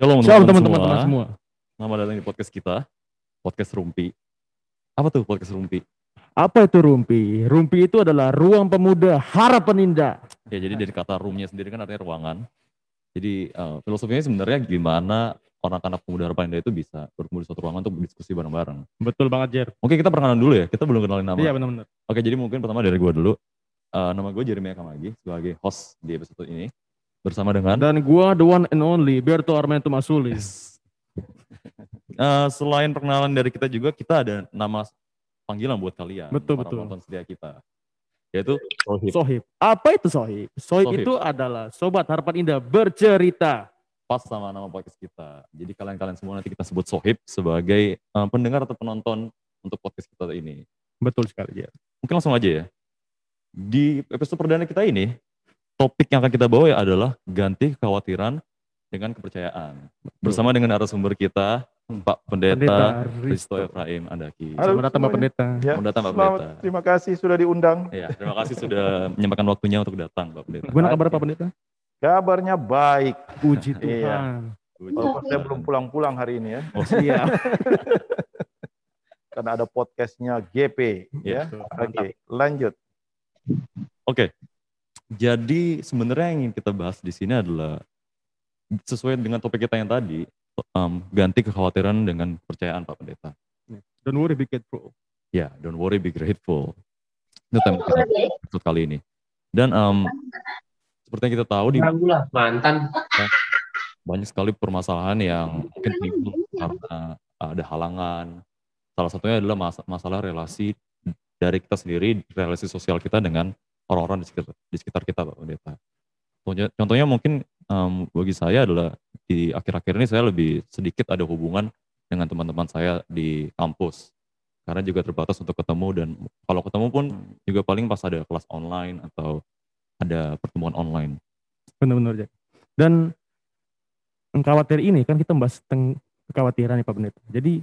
Shalom teman-teman semua. semua. Selamat datang di podcast kita, podcast Rumpi. Apa tuh podcast Rumpi? Apa itu Rumpi? Rumpi itu adalah ruang pemuda harapan indah. Ya jadi dari kata roomnya sendiri kan artinya ruangan. Jadi eh, filosofinya sebenarnya gimana anak-anak pemuda harapan indah itu bisa berkumpul di suatu ruangan untuk berdiskusi bareng-bareng. Betul banget Jer. Oke kita perkenalan dulu ya, kita belum kenalin nama. Iya benar-benar. Oke jadi mungkin pertama dari gua dulu. Eh, nama gue Jeremy Kamagi sebagai host di episode ini. Bersama dengan Dan gua the one and only Berto Armento Masuli. Eh, selain perkenalan dari kita juga, kita ada nama panggilan buat kalian. Betul, para betul. penonton setia kita. Yaitu Sohib. Sohib. Apa itu Sohib? Sohib, Sohib. itu adalah sobat harapan indah bercerita. Pas sama nama podcast kita. Jadi kalian-kalian semua nanti kita sebut Sohib sebagai eh, pendengar atau penonton untuk podcast kita ini. Betul sekali Jer. Mungkin langsung aja ya. Di episode perdana kita ini, topik yang akan kita bawa ya adalah ganti kekhawatiran dengan kepercayaan. Bersama dengan narasumber kita, Pak Pendeta, Risto Efraim Andaki. Halo Selamat datang Pak. Pendeta. Ya, Selamat datang, Pak selamat, Pendeta. terima kasih sudah diundang. Ya, terima kasih sudah menyempatkan waktunya untuk datang, Pak Pendeta. Gimana kabar Pak Pendeta? Kabarnya baik. Puji Iya. Tuhan. Walaupun saya belum pulang-pulang hari ini ya, Oh, Iya. karena ada podcastnya GP. Iya, Ya, oke, lanjut. Oke. Jadi sebenarnya yang ingin kita bahas di sini adalah sesuai dengan topik kita yang tadi, em, ganti kekhawatiran dengan kepercayaan Pak Pendeta. Don't worry be grateful. Ya, don't worry, be grateful. Itu tema kita episode kali ini. Dan em, seperti yang kita tahu di mantan banyak sekali permasalahan yang mungkin timbul karena ada halangan. Salah satunya adalah mas- masalah relasi dari kita sendiri, relasi sosial kita dengan orang-orang di sekitar, di sekitar kita, Pak Pendeta. Contohnya, mungkin em, bagi saya adalah di akhir-akhir ini saya lebih sedikit ada hubungan dengan teman-teman saya di kampus. Karena juga terbatas untuk ketemu dan kalau ketemu pun juga paling pas ada kelas online atau ada pertemuan online. Benar-benar Jer. Dan khawatir ini kan kita membahas tentang kekhawatiran nih Pak Pendeta. Jadi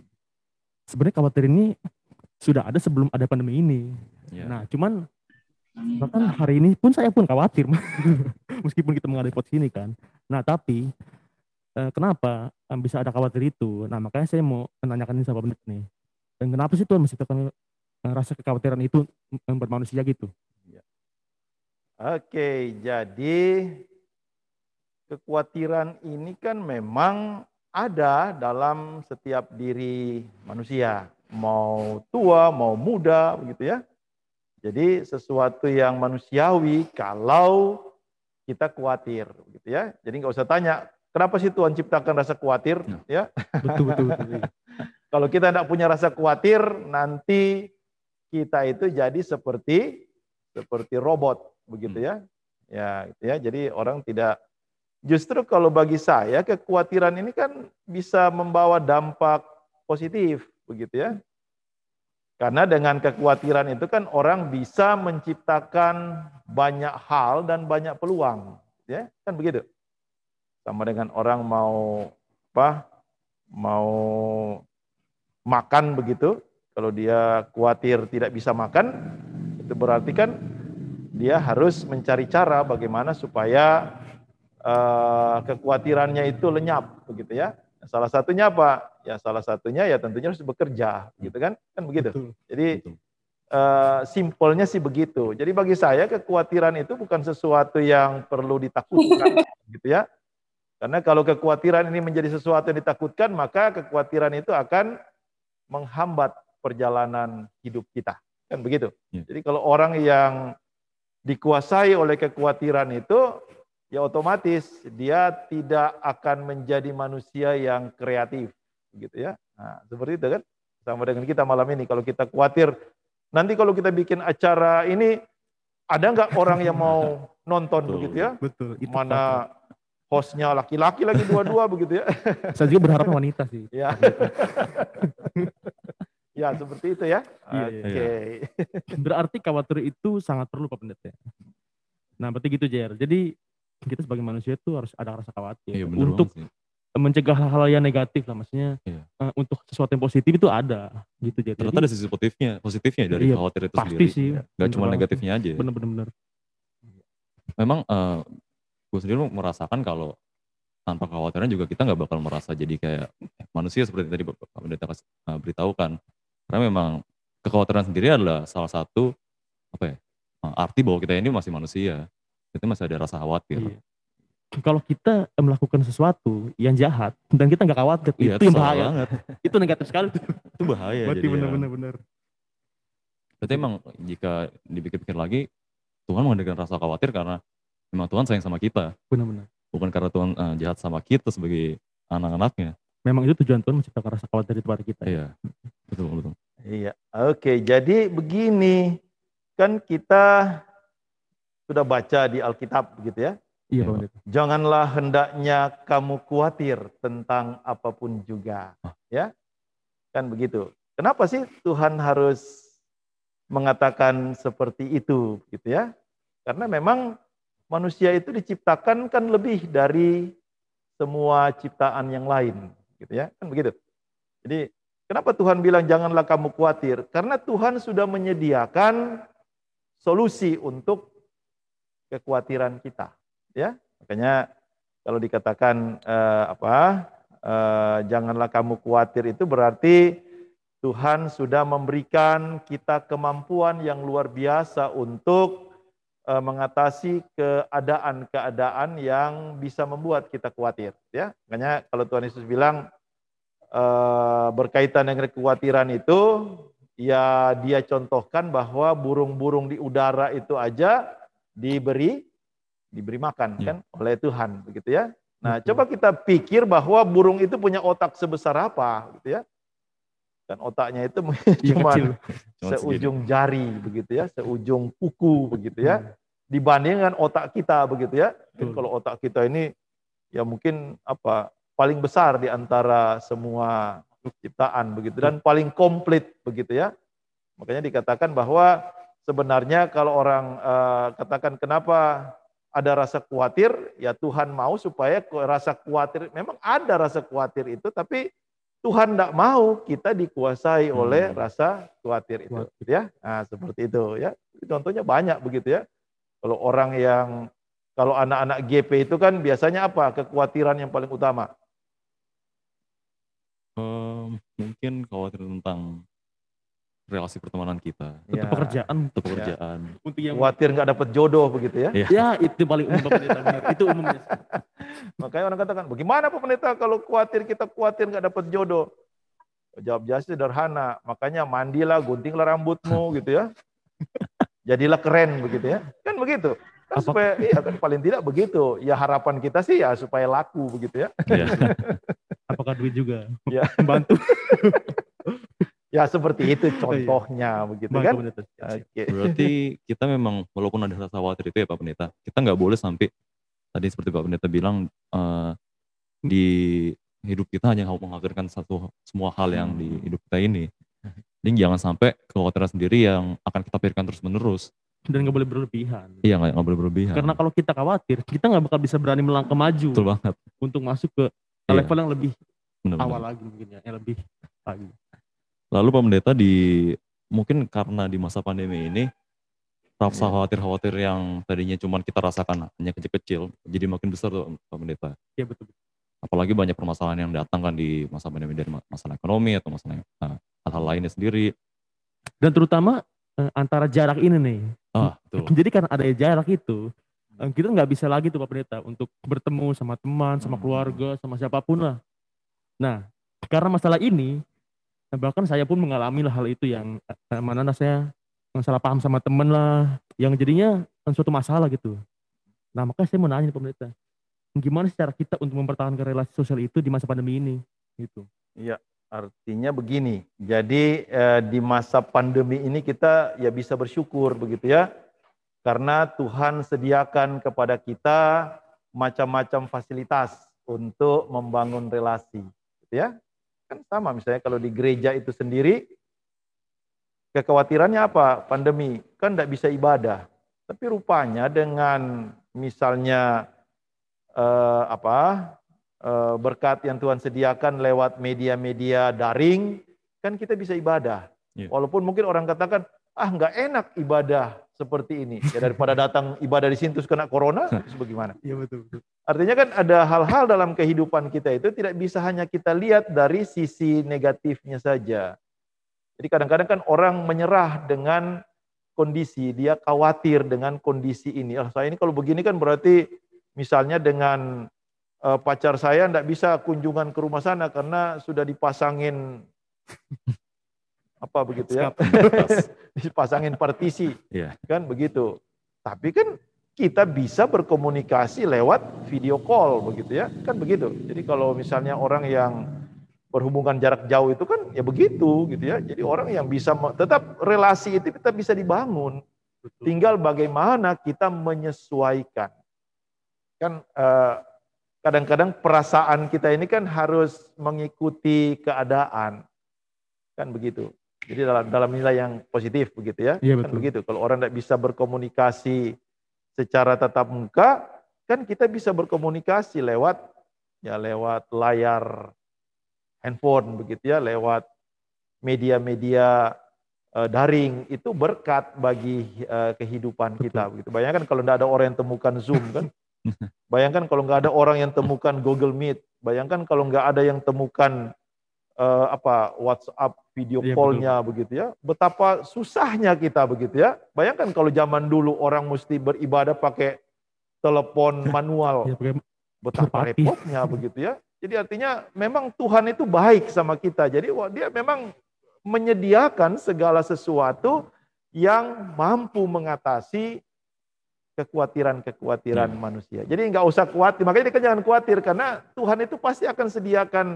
sebenarnya khawatir ini sudah ada sebelum ada pandemi ini. Ya. Nah, cuman bahkan hari ini pun saya pun khawatir meskipun kita mengadai podcast ini kan. Nah, tapi eh, kenapa eh, bisa ada khawatir itu? Nah, makanya saya mau menanyakan ini sama Pendeta nih. Dan kenapa sih Tuhan menciptakan eh, rasa kekhawatiran itu bermanusia gitu? Oke, jadi kekhawatiran ini kan memang ada dalam setiap diri manusia, mau tua, mau muda, begitu ya. Jadi sesuatu yang manusiawi kalau kita khawatir, begitu ya. Jadi nggak usah tanya, kenapa sih Tuhan ciptakan rasa khawatir, ya? Betul betul. betul. Kalau kita tidak punya rasa khawatir, nanti kita itu jadi seperti seperti robot, begitu ya. Ya, gitu ya. Jadi orang tidak justru kalau bagi saya kekhawatiran ini kan bisa membawa dampak positif, begitu ya. Karena dengan kekhawatiran itu kan orang bisa menciptakan banyak hal dan banyak peluang, ya. Kan begitu. Sama dengan orang mau apa? Mau makan begitu, kalau dia khawatir tidak bisa makan, itu berarti kan dia harus mencari cara bagaimana supaya eh, kekhawatirannya itu lenyap, begitu ya. Salah satunya apa? Ya salah satunya ya tentunya harus bekerja, gitu kan? Kan begitu. Betul. Jadi Betul. eh, simpelnya sih begitu. Jadi bagi saya kekhawatiran itu bukan sesuatu yang perlu ditakutkan, gitu ya. Karena kalau kekhawatiran ini menjadi sesuatu yang ditakutkan, maka kekhawatiran itu akan menghambat perjalanan hidup kita. Kan begitu. Ya. Jadi kalau orang yang dikuasai oleh kekhawatiran itu, ya otomatis dia tidak akan menjadi manusia yang kreatif, gitu ya. Nah, seperti itu kan. Sama dengan kita malam ini, kalau kita khawatir, nanti kalau kita bikin acara ini, ada nggak orang yang mau nonton Betul. begitu ya? Betul. Itu Mana hostnya laki-laki lagi dua-dua begitu ya? Saya juga berharap wanita sih. Ya. ya seperti itu ya. Iya, Oke. iya. Berarti khawatir itu sangat perlu Pak Pendeta. Nah, berarti gitu Jer. Jadi kita sebagai manusia itu harus ada rasa khawatir Iya bener untuk mencegah hal-hal yang negatif lah maksudnya Iya. eh, untuk sesuatu yang positif itu ada gitu Jer. Ternyata ada sisi positifnya, positifnya dari Iya, khawatir itu pasti sendiri. sih. Gak Bener cuma negatifnya aja. Bener-bener. Memang gue sendiri merasakan kalau tanpa kekhawatiran juga kita nggak bakal merasa jadi kayak manusia seperti tadi Bapak uh, beritahukan. Karena memang kekhawatiran sendiri adalah salah satu apa ya uh, arti bahwa kita ini masih manusia. Itu masih ada rasa khawatir. Iya. Kalau kita melakukan sesuatu yang jahat dan kita nggak khawatir, Iya, itu yang bahaya. banget. Itu negatif sekali. Itu bahaya. Berarti benar-benar benar. Berarti emang jika dipikir-pikir lagi, Tuhan menghadirkan rasa khawatir karena memang Tuhan sayang sama kita. Benar-benar. Bukan karena Tuhan uh, jahat sama kita sebagai anak-anaknya. Memang itu tujuan Tuhan menciptakan rasa khawatir itu pada kita. Iya, betul betul. Iya, oke. Jadi begini, kan kita sudah baca di Alkitab begitu ya. Iya, Pak Pendeta. Janganlah hendaknya kamu khawatir tentang apa pun juga. Ya, kan begitu. Kenapa sih Tuhan harus mengatakan seperti itu, gitu ya? Karena memang manusia itu diciptakan kan lebih dari semua ciptaan yang lain, gitu ya? Kan begitu. Jadi kenapa Tuhan bilang janganlah kamu khawatir? Karena Tuhan sudah menyediakan solusi untuk kekhawatiran kita, ya. Makanya kalau dikatakan eh, apa? eh, janganlah kamu khawatir itu berarti Tuhan sudah memberikan kita kemampuan yang luar biasa untuk eh, mengatasi keadaan-keadaan yang bisa membuat kita khawatir ya. Makanya kalau Tuhan Yesus bilang eh, berkaitan dengan kekhawatiran itu ya dia contohkan bahwa burung-burung di udara itu aja diberi diberi makan Ya. kan oleh Tuhan begitu ya. Nah, Betul. coba kita pikir bahwa burung itu punya otak sebesar apa gitu ya. Dan otaknya itu Yang cuma seujung jari begitu ya, seujung kuku begitu ya. Dibanding dengan otak kita begitu ya. Mungkin kalau otak kita ini ya mungkin apa paling besar di antara semua ciptaan begitu dan paling komplit begitu ya. Makanya dikatakan bahwa sebenarnya kalau orang eh, katakan kenapa ada rasa khawatir, ya Tuhan mau supaya rasa khawatir, memang ada rasa khawatir itu, tapi Tuhan tidak mau kita dikuasai Hmm. oleh rasa khawatir itu, Khawatir. ya. Nah, seperti itu, ya. Contohnya banyak begitu ya. Kalau orang yang kalau anak-anak GP itu kan biasanya apa? Kekhawatiran yang paling utama. Em, mungkin khawatir tentang relasi pertemanan kita, Untuk Ya. pekerjaan. atau pekerjaan. Untuk yang Khawatir nggak dapat jodoh begitu ya. Iya. Ya, itu paling umum Pendeta. benar. Itu umumnya. Makanya orang katakan, bagaimana Pak Pendeta kalau khawatir kita khawatir nggak dapat jodoh? Jawab jasa sederhana, makanya mandilah, guntinglah rambutmu gitu ya. Jadilah keren begitu ya. Kan begitu. Kan Apa- supaya iya kan paling tidak begitu. Ya harapan kita sih ya supaya laku begitu ya. Iya. Apakah duit juga? Ya. Membantu. Ya seperti itu contohnya begitu Bang, kan. Pak Pendeta. Oke. Berarti kita memang walaupun ada rasa khawatir itu ya Pak Pendeta, kita nggak boleh sampai tadi seperti Pak Pendeta bilang eh, di hidup kita hanya mengkhawatirkan satu semua hal yang di hidup kita ini. Jadi jangan sampai kekhawatiran sendiri yang akan kita pikirkan terus menerus. Dan nggak boleh berlebihan. Iya nggak boleh berlebihan. Karena kalau kita khawatir, kita nggak bakal bisa berani melangkah maju betul banget. untuk masuk ke Iya, level yang lebih benar-benar. awal lagi mungkin ya, yang lebih lagi. Lalu Pak Pendeta di mungkin karena di masa pandemi ini rasa Iya. khawatir-khawatir yang tadinya cuma kita rasakan hanya kecil-kecil jadi makin besar tuh Pak Pendeta. Ya betul. Apalagi banyak permasalahan yang datang kan di masa pandemi dari ma- masalah ekonomi atau masalah nah, hal-hal lainnya sendiri. Dan terutama eh, antara jarak ini nih. Ah, betul. Jadi karena ada jarak itu, eh, kita nggak bisa lagi tuh Pak Pendeta untuk bertemu sama teman, sama Hmm. keluarga, sama siapa pun lah. Nah, karena masalah ini, eh, bahkan saya pun mengalami hal itu yang eh, mana saya yang salah paham sama temen lah, yang jadinya kan suatu masalah gitu. Nah, makanya saya mau nanya Pendeta, gimana sih cara kita untuk mempertahankan relasi sosial itu di masa pandemi ini? Gitu. Artinya begini, jadi eh, di masa pandemi ini kita ya bisa bersyukur begitu ya, karena Tuhan sediakan kepada kita macam-macam fasilitas untuk membangun relasi, gitu ya. Kan sama misalnya kalau di gereja itu sendiri, kekhawatirannya apa? Pandemi, kan tidak bisa ibadah. Tapi rupanya dengan misalnya eh, apa eh, berkat yang Tuhan sediakan lewat media-media daring, kan kita bisa ibadah. Iya. Walaupun mungkin orang katakan, ah nggak enak ibadah seperti ini. Ya daripada datang ibadah di sini terus kena corona, terus bagaimana? Iya betul. betul. Artinya kan ada hal-hal dalam kehidupan kita itu tidak bisa hanya kita lihat dari sisi negatifnya saja. Jadi kadang-kadang kan orang menyerah dengan kondisi, dia khawatir dengan kondisi ini. Oh, saya ini kalau begini kan berarti misalnya dengan uh, pacar saya tidak bisa kunjungan ke rumah sana karena sudah dipasangin apa begitu ya, dipasangin partisi, yeah. kan begitu. Tapi kan kita bisa berkomunikasi lewat video call begitu ya, kan begitu. Jadi kalau misalnya orang yang berhubungan jarak jauh itu kan ya begitu gitu ya. Jadi orang yang bisa tetap relasi itu kita bisa dibangun. Tinggal bagaimana kita menyesuaikan. Kan eh, kadang-kadang perasaan kita ini kan harus mengikuti keadaan. Kan begitu. Jadi dalam dalam nilai yang positif begitu ya. Iya, kan begitu. Kalau orang tidak bisa berkomunikasi secara tatap muka, kan kita bisa berkomunikasi lewat ya lewat layar handphone begitu ya lewat media-media uh, daring itu berkat bagi uh, kehidupan kita begitu. Bayangkan kalau tidak ada orang yang temukan Zoom kan. Bayangkan kalau nggak ada orang yang temukan Google Meet. Bayangkan kalau nggak ada yang temukan uh, apa WhatsApp video iya, call-nya begitu ya. Betapa susahnya kita begitu ya. Bayangkan kalau zaman dulu orang mesti beribadah pakai telepon manual. Ya, Betapa repotnya begitu ya. Jadi artinya memang Tuhan itu baik sama kita. Jadi wah, dia memang menyediakan segala sesuatu yang mampu mengatasi kekhawatiran-kekhawatiran hmm. manusia. Jadi nggak usah khawatir. Makanya kita jangan khawatir karena Tuhan itu pasti akan sediakan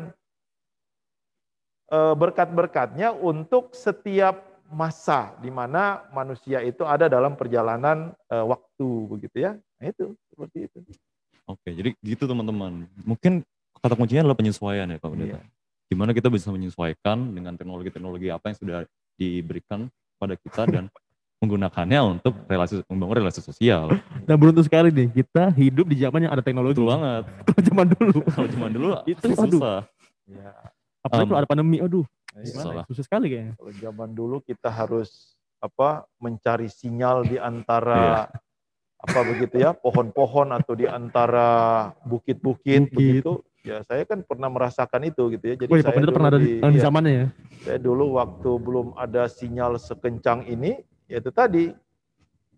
berkat-berkatnya untuk setiap masa di mana manusia itu ada dalam perjalanan eh, waktu begitu ya. Nah, itu seperti itu. Oke, jadi gitu teman-teman. Mungkin kata kuncinya adalah penyesuaian ya Pak Pendeta. Iya. Gimana kita bisa menyesuaikan dengan teknologi-teknologi apa yang sudah diberikan pada kita dan menggunakannya untuk relasi membangun relasi sosial. Dan beruntung sekali nih kita hidup di zaman yang ada teknologi. Betul banget. Kalau zaman dulu. Kalau zaman dulu itu susah. Ya. Apalagi um, kalau ada pandemi, aduh. Gimana? Susah sekali kayaknya. Kalau zaman dulu kita harus apa mencari sinyal di antara iya apa begitu ya pohon-pohon atau di antara bukit-bukit begitu ya saya kan pernah merasakan itu gitu ya jadi oh, iya, saya dulu pernah ada di, di ya, zamannya ya saya dulu waktu belum ada sinyal sekencang ini yaitu tadi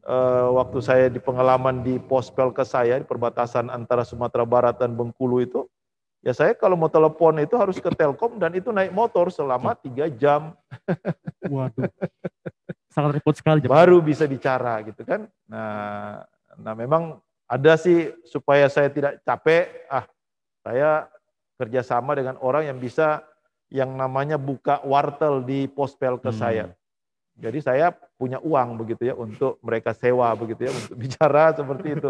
uh, waktu saya di pengalaman di pospel ke saya di perbatasan antara Sumatera Barat dan Bengkulu itu ya saya kalau mau telepon itu harus ke Telkom dan itu naik motor selama tiga jam waduh sangat repot sekali baru bisa bicara gitu kan nah Nah memang ada sih supaya saya tidak capek, ah saya kerjasama dengan orang yang bisa yang namanya buka wartel di pospel ke hmm. saya. Jadi saya punya uang begitu ya untuk mereka sewa begitu ya untuk bicara seperti itu.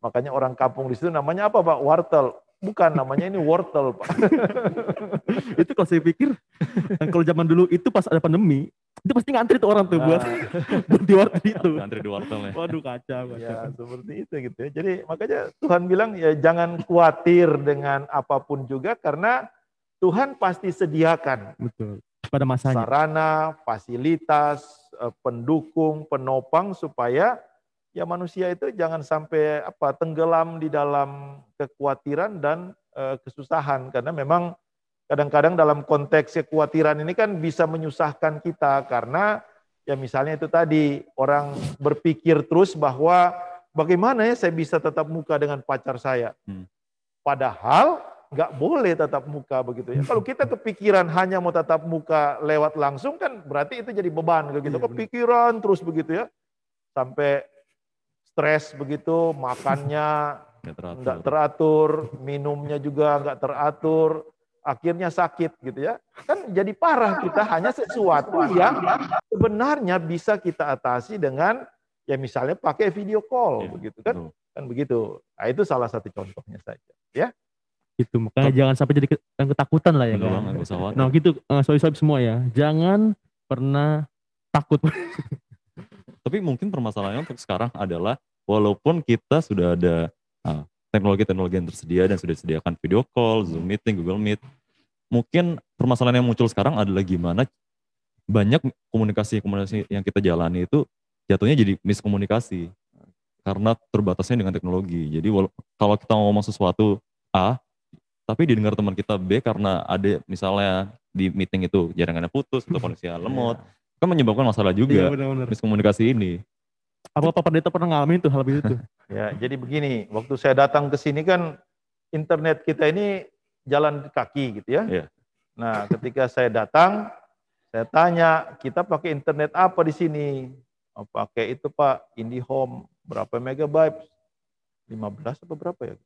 Makanya orang kampung di situ namanya apa Pak? Wartel. Bukan namanya ini wortel Pak. itu kalau saya pikir kalau zaman dulu itu pas ada pandemi itu pasti ngantri tuh orang tuh nah. buat buat di wartel itu. Ngantri di wartel ya. Waduh kacau, kacau. Ya seperti itu gitu ya. Jadi makanya Tuhan bilang ya jangan khawatir dengan apa pun juga karena Tuhan pasti sediakan. Betul. Pada masanya. Sarana, fasilitas, eh, pendukung, penopang supaya ya manusia itu jangan sampai apa tenggelam di dalam kekhawatiran dan uh, kesusahan karena memang kadang-kadang dalam konteks kekhawatiran ini kan bisa menyusahkan kita karena ya misalnya itu tadi orang berpikir terus bahwa bagaimana ya saya bisa tetap muka dengan pacar saya. Hmm. Padahal nggak boleh tetap muka begitu ya. Kalau kita kepikiran hanya mau tetap muka lewat langsung kan berarti itu jadi beban gitu. Iya, kepikiran terus begitu ya. Sampai stres begitu, makannya nggak teratur. teratur, minumnya juga nggak teratur, akhirnya sakit gitu ya. Kan jadi parah kita hanya sesuatu yang sebenarnya bisa kita atasi dengan ya misalnya pakai video call ya, begitu kan. Betul. Kan begitu. Nah, itu salah satu contohnya saja ya. Itu makanya oh. jangan sampai jadi ketakutan lah ya kan. Nah, gitu uh, soal semua ya. Jangan pernah takut. Tapi mungkin permasalahannya untuk sekarang adalah walaupun kita sudah ada uh, teknologi-teknologi yang tersedia dan sudah disediakan video call, Zoom meeting, Google Meet. Mungkin permasalahan yang muncul sekarang adalah gimana banyak komunikasi-komunikasi yang kita jalani itu jatuhnya jadi miskomunikasi karena terbatasnya dengan teknologi. Jadi kalau kita ngomong sesuatu A, tapi didengar teman kita B karena ada misalnya di meeting itu jaringannya putus atau kondisinya lemot, kan menyebabkan masalah Iya juga benar-benar. miskomunikasi ini. Apa Pak Pendeta pernah ngalamin tuh hal itu? Ya, jadi begini, waktu saya datang ke sini kan internet kita ini jalan kaki gitu ya. Iya. Nah, ketika saya datang, saya tanya, kita pakai internet apa di sini? Oh, pakai itu Pak, IndiHome, berapa megabyte? 15 atau berapa ya?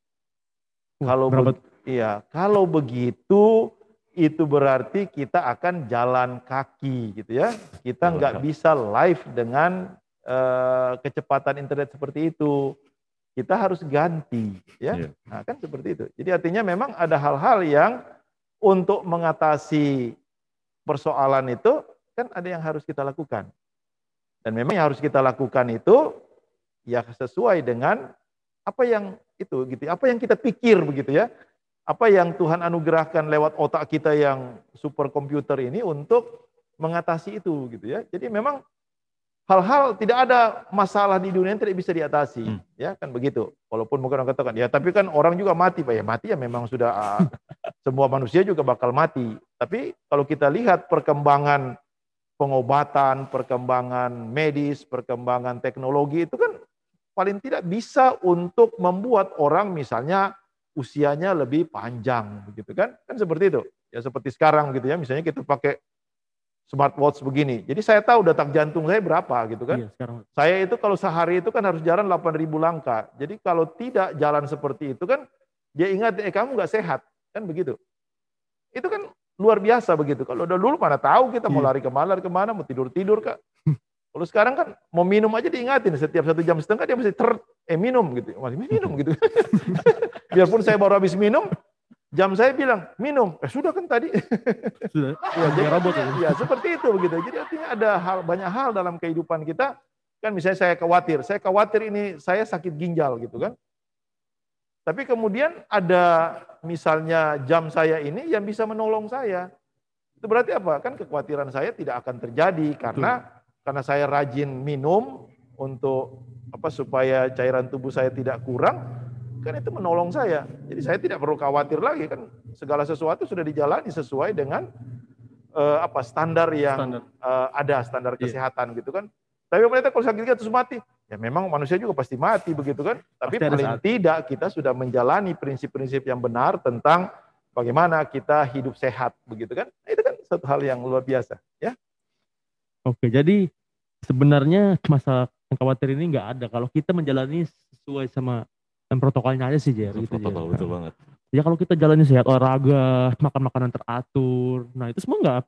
Kalau berapa be- iya, kalau begitu itu berarti kita akan jalan kaki gitu ya. Kita nggak bisa live dengan eh, kecepatan internet seperti itu. Kita harus ganti ya. Iya. Nah, kan seperti itu. Jadi artinya memang ada hal-hal yang untuk mengatasi persoalan itu kan ada yang harus kita lakukan. Dan memang yang harus kita lakukan itu ya sesuai dengan apa yang itu gitu. Apa yang kita pikir begitu ya. Apa yang Tuhan anugerahkan lewat otak kita yang superkomputer ini untuk mengatasi itu gitu ya. Jadi memang hal-hal tidak ada masalah di dunia yang tidak bisa diatasi Hmm. ya kan begitu. Walaupun mungkin orang katakan ya tapi kan orang juga mati Pak ya. Mati ya memang sudah ah, semua manusia juga bakal mati. Tapi kalau kita lihat perkembangan pengobatan, perkembangan medis, perkembangan teknologi itu kan paling tidak bisa untuk membuat orang misalnya usianya lebih panjang begitu kan? Kan seperti itu. Ya seperti sekarang gitu ya, misalnya kita pakai smartwatch begini. Jadi saya tahu detak jantung saya berapa gitu kan. Iya sekarang. Saya itu kalau sehari itu kan harus jalan 8.000 langkah. Jadi kalau tidak jalan seperti itu kan dia ingat eh kamu nggak sehat kan begitu. Itu kan luar biasa begitu. Kalau udah dulu mana tahu kita mau Iya. lari ke mana lari ke mana mau tidur tidur kak. Kalau sekarang kan mau minum aja diingatin setiap satu jam setengah dia mesti ter eh minum gitu masih minum gitu. Biarpun saya baru habis minum jam saya bilang minum eh sudah kan tadi. Sudah. Ya, jadi, robot ya. ya seperti itu begitu. Jadi artinya ada hal banyak hal dalam kehidupan kita. Kan misalnya saya khawatir, saya khawatir ini saya sakit ginjal gitu kan. Tapi kemudian ada misalnya jam saya ini yang bisa menolong saya. Itu berarti apa? Kan kekhawatiran saya tidak akan terjadi karena karena saya rajin minum untuk apa supaya cairan tubuh saya tidak kurang, kan itu menolong saya. Jadi saya tidak perlu khawatir lagi kan segala sesuatu sudah dijalani sesuai dengan eh, apa standar yang Standar. eh, ada standar Iya. kesehatan gitu kan. Tapi pemerintah kalau sakit terus mati, ya memang manusia juga pasti mati begitu kan. Tapi Pasti paling saat. tidak kita sudah menjalani prinsip-prinsip yang benar tentang bagaimana kita hidup sehat begitu kan. Nah, itu kan satu hal yang luar biasa ya. Oke, jadi sebenarnya masalah yang khawatir ini nggak ada kalau kita menjalani sesuai sama yang protokolnya aja sih Jer. Gitu, Jer. Protokol betul banget. Ya kalau kita jalani sehat olahraga, makan makanan teratur, nah itu semua nggak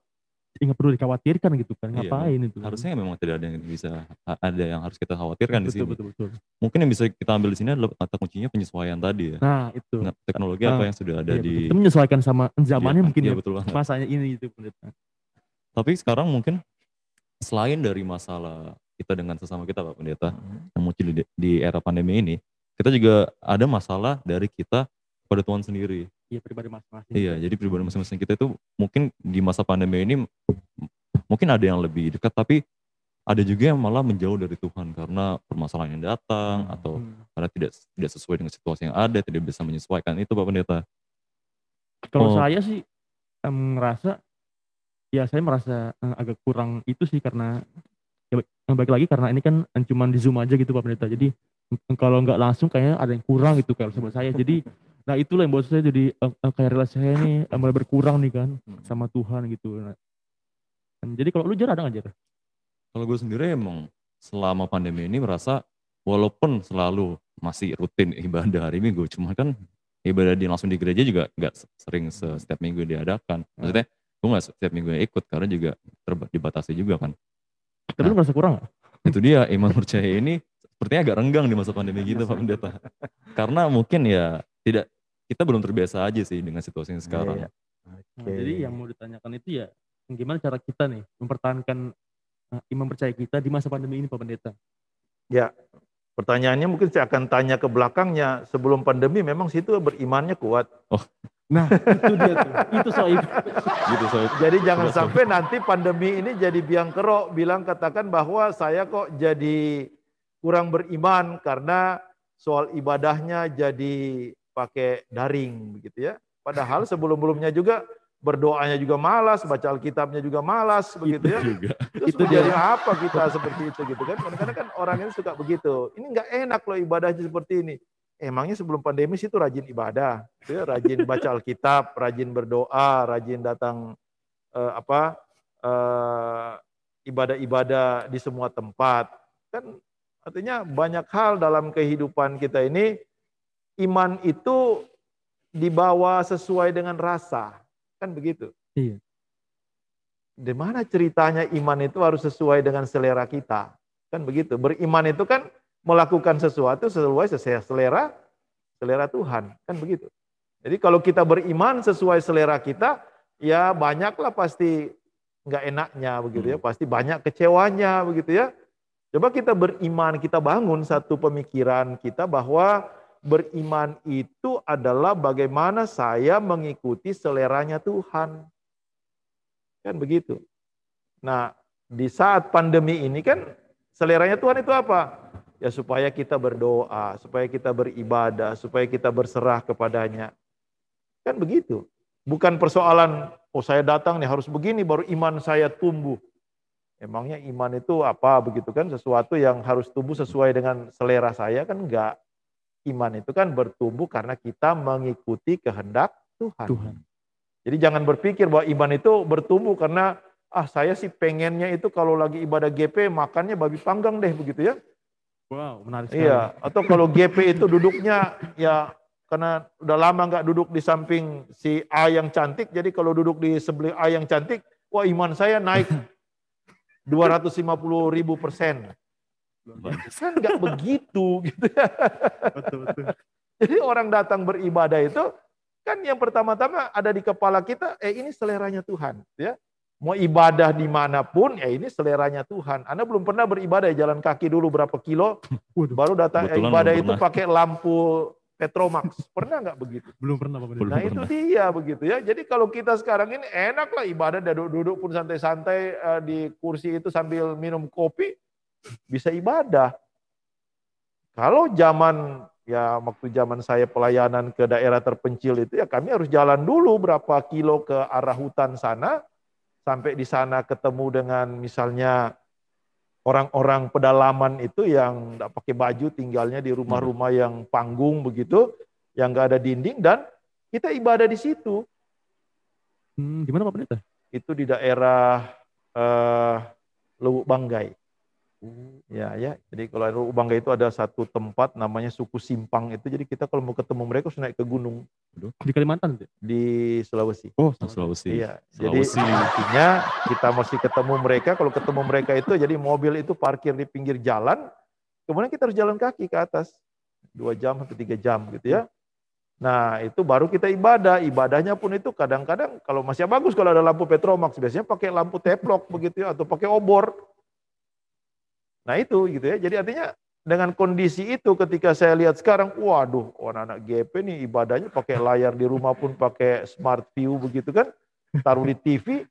nggak perlu dikhawatirkan gitu kan. Iya, Ngapain itu? Harusnya memang tidak ada yang bisa ada yang harus kita khawatirkan di betul, sini. betul betul. Mungkin yang bisa kita ambil di sini adalah kata kuncinya penyesuaian tadi ya. Nah itu. Nah, teknologi Ah, apa yang sudah ada Iya, di betul. Kita menyesuaikan sama zamannya Iya, mungkin iya, ya. betul banget. Masanya ini itu pendeta. Tapi sekarang mungkin selain dari masalah kita dengan sesama kita Pak Pendeta yang muncul di, di era pandemi ini, kita juga ada masalah dari kita pada Tuhan sendiri. Iya pribadi masing-masing. Iya, jadi pribadi masing-masing kita itu mungkin di masa pandemi ini mungkin ada yang lebih dekat, tapi ada juga yang malah menjauh dari Tuhan karena permasalahan yang datang atau Hmm. karena tidak tidak sesuai dengan situasi yang ada, tidak bisa menyesuaikan itu Pak Pendeta. Kalau Oh. saya sih em, ngerasa ya saya merasa eh, agak kurang itu sih karena ya, ba- yang balik lagi karena ini kan eh, cuman di zoom aja gitu Pak Pendeta. Jadi eh, kalau nggak langsung kayaknya ada yang kurang gitu kalau sama saya. Jadi nah itulah yang buat saya jadi eh, kayak relasi saya ini eh, mulai berkurang nih kan sama Tuhan gitu. Nah, jadi kalau lu jar ada nggak jar? Kalau gue sendiri emang selama pandemi ini merasa walaupun selalu masih rutin ibadah hari Minggu, cuma kan ibadah di langsung di gereja juga nggak sering se- setiap minggu diadakan. Maksudnya gue nggak setiap minggu ikut karena juga terba- dibatasi juga kan. Tapi lu merasa kurang? Itu dia iman percaya ini sepertinya agak renggang di masa pandemi gitu Pak Pendeta. Karena mungkin ya tidak kita belum terbiasa aja sih dengan situasi yang sekarang. Iya. Nah, Oke. jadi yang mau ditanyakan itu ya gimana cara kita nih mempertahankan eh, iman percaya kita di masa pandemi ini Pak Pendeta? Pertanyaannya mungkin saya akan tanya ke belakangnya. Sebelum pandemi memang situ berimannya kuat. Nah, itu dia tuh. Itu soal itu. Gitu so, Jadi jangan Sudah, sampai nanti pandemi ini jadi biang kerok bilang katakan bahwa saya kok jadi kurang beriman karena soal ibadahnya jadi pakai daring begitu ya. Padahal sebelum-belumnya juga berdoanya juga malas, baca Alkitabnya juga malas begitu ya. Juga. Terus Itu jadi apa kita seperti itu gitu kan? Kadang-kadang kan orang ini suka begitu. Ini nggak enak loh ibadahnya seperti ini. Emangnya sebelum pandemi sih itu rajin ibadah, gitu ya, rajin baca Alkitab, rajin berdoa, rajin datang eh, apa eh, ibadah-ibadah di semua tempat. Kan artinya banyak hal dalam kehidupan kita ini iman itu dibawa sesuai dengan rasa. Kan begitu. Iya. Di mana ceritanya iman itu harus sesuai dengan selera kita. Kan begitu. Beriman itu kan melakukan sesuatu sesuai sesuai selera selera Tuhan. Kan begitu. Jadi kalau kita beriman sesuai selera kita, ya banyaklah pasti nggak enaknya begitu ya. Pasti banyak kecewanya begitu ya. Coba kita beriman, kita bangun satu pemikiran kita bahwa beriman itu adalah bagaimana saya mengikuti seleranya Tuhan. Kan begitu. Nah, di saat pandemi ini kan seleranya Tuhan itu apa? Ya supaya kita berdoa, supaya kita beribadah, supaya kita berserah kepadanya. Kan begitu. Bukan persoalan, oh saya datang nih harus begini baru iman saya tumbuh. Emangnya iman itu apa begitu kan? Sesuatu yang harus tumbuh sesuai dengan selera saya kan enggak. Iman itu kan bertumbuh karena kita mengikuti kehendak Tuhan. Tuhan. Jadi jangan berpikir bahwa iman itu bertumbuh karena ah saya sih pengennya itu kalau lagi ibadah GP makannya babi panggang deh begitu ya. Wow, menarik sekali. Iya, atau kalau GP itu duduknya ya karena udah lama nggak duduk di samping si A yang cantik, jadi kalau duduk di sebelah A yang cantik, wah iman saya naik 250 ribu persen. Kan nggak begitu gitu ya. Betul, betul. Jadi orang datang beribadah itu kan yang pertama-tama ada di kepala kita, eh ini seleranya Tuhan, ya. Mau ibadah di mana pun, ya ini seleranya Tuhan. Anda belum pernah beribadah ya, jalan kaki dulu berapa kilo, baru datang Kebetulan ibadah itu pernah. pakai lampu Petromax. Pernah nggak begitu? belum pernah Pak. Belum Nah itu pernah. dia begitu ya. Jadi kalau kita sekarang ini enak lah ibadah duduk-duduk pun santai-santai eh, di kursi itu sambil minum kopi bisa ibadah. Kalau zaman ya waktu zaman saya pelayanan ke daerah terpencil itu ya kami harus jalan dulu berapa kilo ke arah hutan sana sampai di sana ketemu dengan misalnya orang-orang pedalaman itu yang tidak pakai baju tinggalnya di rumah-rumah yang panggung begitu yang nggak ada dinding dan kita ibadah di situ Hmm, gimana Pak Pendeta? itu di daerah eh, Lubuk Banggai ya ya jadi kalau Banggai itu ada satu tempat namanya suku Simpang itu jadi kita kalau mau ketemu mereka harus naik ke gunung Di Kalimantan itu? di Sulawesi Oh, Di Sulawesi. Iya, jadi artinya kita mesti ketemu mereka. Kalau ketemu mereka itu, jadi mobil itu parkir di pinggir jalan, kemudian kita harus jalan kaki ke atas dua jam sampai tiga jam gitu ya. Nah itu baru kita ibadah. Ibadahnya pun itu kadang-kadang kalau masih bagus kalau ada lampu Petromax, biasanya pakai lampu teplok begitu ya, atau pakai obor. Nah itu gitu ya. Jadi artinya dengan kondisi itu ketika saya lihat sekarang, waduh, anak-anak GP nih ibadahnya pakai layar di rumah pun pakai smart view begitu kan, taruh di TV,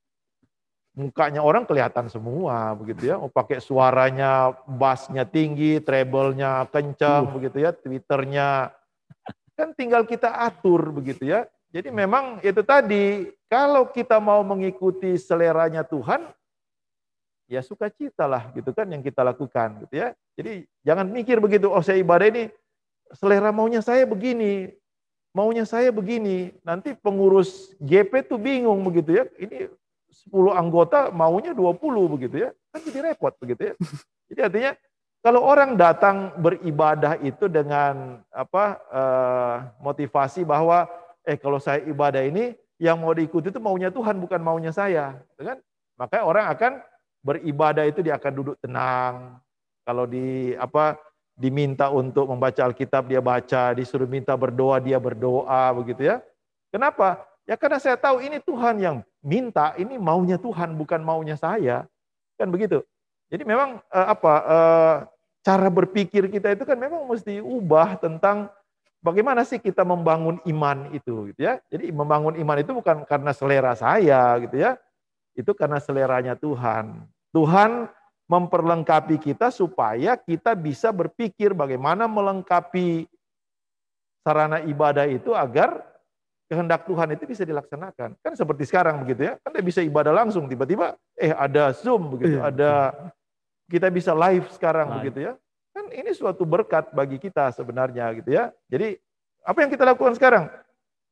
mukanya orang kelihatan semua begitu ya. Mau pakai suaranya, bassnya tinggi, treble-nya kencang begitu ya, twitternya kan tinggal kita atur begitu ya. Jadi memang itu tadi, kalau kita mau mengikuti seleranya Tuhan, ya sukacita lah gitu kan yang kita lakukan gitu ya. Jadi jangan mikir begitu, oh saya ibadah ini selera maunya saya begini, maunya saya begini. Nanti pengurus GP tuh bingung begitu ya. Ini 10 anggota maunya 20 begitu ya. Kan jadi repot begitu ya. Jadi artinya kalau orang datang beribadah itu dengan apa eh, motivasi bahwa eh kalau saya ibadah ini yang mau diikuti itu maunya Tuhan bukan maunya saya, gitu kan? Makanya orang akan beribadah itu dia akan duduk tenang. Kalau di apa diminta untuk membaca Alkitab dia baca, disuruh minta berdoa dia berdoa begitu ya. Kenapa? Ya karena saya tahu ini Tuhan yang minta, ini maunya Tuhan bukan maunya saya. Kan begitu. Jadi memang eh, apa eh, cara berpikir kita itu kan memang mesti ubah tentang bagaimana sih kita membangun iman itu gitu ya. Jadi membangun iman itu bukan karena selera saya gitu ya. Itu karena seleranya Tuhan. Tuhan memperlengkapi kita supaya kita bisa berpikir bagaimana melengkapi sarana ibadah itu agar kehendak Tuhan itu bisa dilaksanakan. Kan seperti sekarang begitu ya, kan dia bisa ibadah langsung tiba-tiba eh ada Zoom begitu, iya. ada kita bisa live sekarang live. begitu ya. Kan ini suatu berkat bagi kita sebenarnya gitu ya. Jadi apa yang kita lakukan sekarang?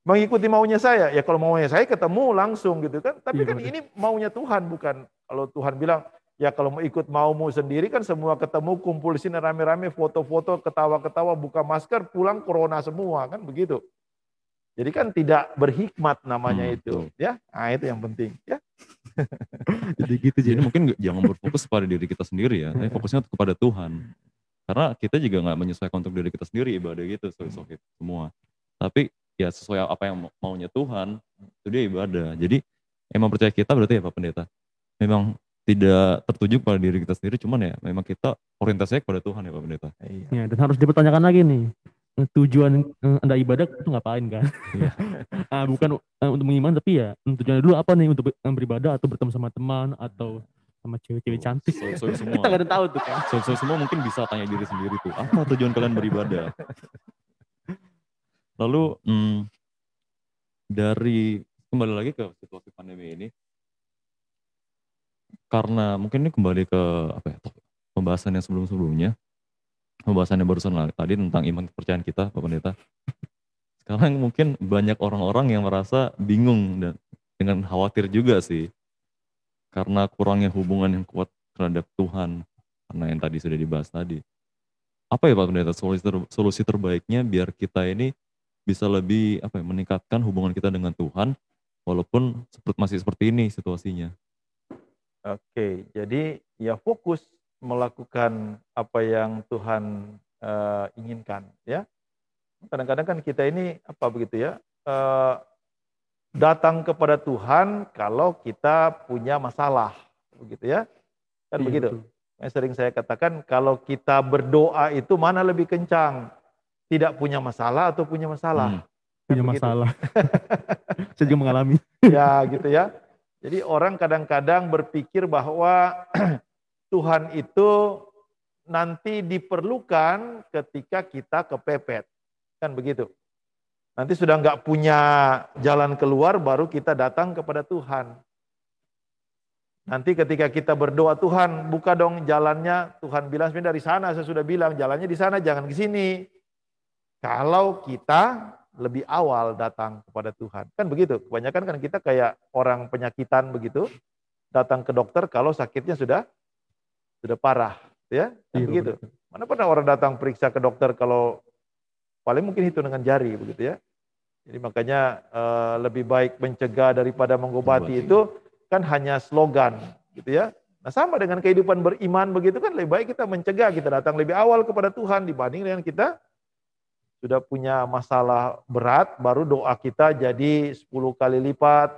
Mengikuti maunya saya. Ya kalau maunya saya ketemu langsung gitu kan. Tapi iya, kan ini maunya Tuhan bukan kalau Tuhan bilang Ya kalau mau ikut maumu sendiri kan semua ketemu kumpul di sini rame-rame foto-foto ketawa-ketawa buka masker pulang corona semua kan begitu. Jadi kan tidak berhikmat namanya hmm, itu betul. ya. Nah itu yang penting ya. jadi gitu jadi mungkin jangan berfokus pada diri kita sendiri ya, tapi fokusnya kepada Tuhan. Karena kita juga nggak menyesuaikan untuk diri kita sendiri ibadah gitu sesuai semua. Tapi ya sesuai apa yang maunya Tuhan itu dia ibadah. Jadi emang percaya kita berarti ya Pak Pendeta. Memang tidak tertuju pada diri kita sendiri, cuman ya memang kita orientasinya kepada Tuhan ya Pak Pendeta. Iya. Ya, dan harus dipertanyakan lagi nih, tujuan eh, anda ibadah itu ngapain kan? Iya. ah, bukan uh, untuk mengiman tapi ya tujuannya dulu apa nih untuk beribadah atau bertemu sama teman atau sama cewek-cewek cantik. So, so, semua. Kita gak ada tahu tuh kan. So, so, semua mungkin bisa tanya diri sendiri tuh, apa tujuan kalian beribadah? Lalu hmm, dari kembali lagi ke situasi pandemi ini, karena mungkin ini kembali ke apa ya pembahasan yang sebelum-sebelumnya pembahasan yang barusan tadi tentang iman kepercayaan kita Pak Pendeta. Sekarang mungkin banyak orang-orang yang merasa bingung dan dengan khawatir juga sih karena kurangnya hubungan yang kuat terhadap Tuhan karena yang tadi sudah dibahas tadi. Apa ya Pak Pendeta solusi, ter, solusi terbaiknya biar kita ini bisa lebih apa ya meningkatkan hubungan kita dengan Tuhan walaupun masih seperti ini situasinya Oke, jadi ya fokus melakukan apa yang Tuhan uh, inginkan, ya. Kadang-kadang kan kita ini apa begitu ya, uh, datang kepada Tuhan kalau kita punya masalah, begitu ya, kan iya, begitu. Yang sering saya katakan kalau kita berdoa itu mana lebih kencang, tidak punya masalah atau punya masalah? Hmm. Kan punya begitu. masalah. saya juga mengalami. ya, gitu ya. Jadi orang kadang-kadang berpikir bahwa Tuhan itu nanti diperlukan ketika kita kepepet. Kan begitu. Nanti sudah nggak punya jalan keluar baru kita datang kepada Tuhan. Nanti ketika kita berdoa Tuhan buka dong jalannya. Tuhan bilang sebenarnya dari sana saya sudah bilang jalannya di sana jangan ke sini. Kalau kita lebih awal datang kepada Tuhan. Kan begitu. Kebanyakan kan kita kayak orang penyakitan begitu, datang ke dokter kalau sakitnya sudah sudah parah, ya. Kan iya, begitu. Betul. Mana pernah orang datang periksa ke dokter kalau paling mungkin itu dengan jari begitu ya. Jadi makanya uh, lebih baik mencegah daripada mengobati itu kan hanya slogan gitu ya. Nah sama dengan kehidupan beriman begitu kan lebih baik kita mencegah, kita datang lebih awal kepada Tuhan dibanding dengan kita sudah punya masalah berat, baru doa kita jadi 10 kali lipat.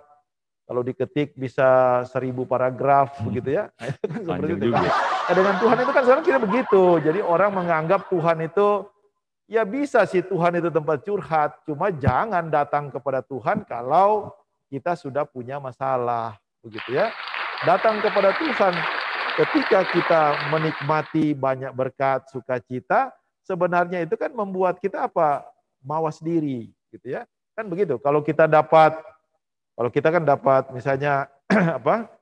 Kalau diketik bisa seribu paragraf hmm. begitu ya. Seperti itu. Nah, dengan Tuhan itu kan sekarang kita begitu. Jadi orang menganggap Tuhan itu ya bisa sih Tuhan itu tempat curhat, cuma jangan datang kepada Tuhan kalau kita sudah punya masalah begitu ya. Datang kepada Tuhan ketika kita menikmati banyak berkat sukacita, sebenarnya itu kan membuat kita apa? Mawas diri, gitu ya. Kan begitu. Kalau kita dapat kalau kita kan dapat misalnya apa?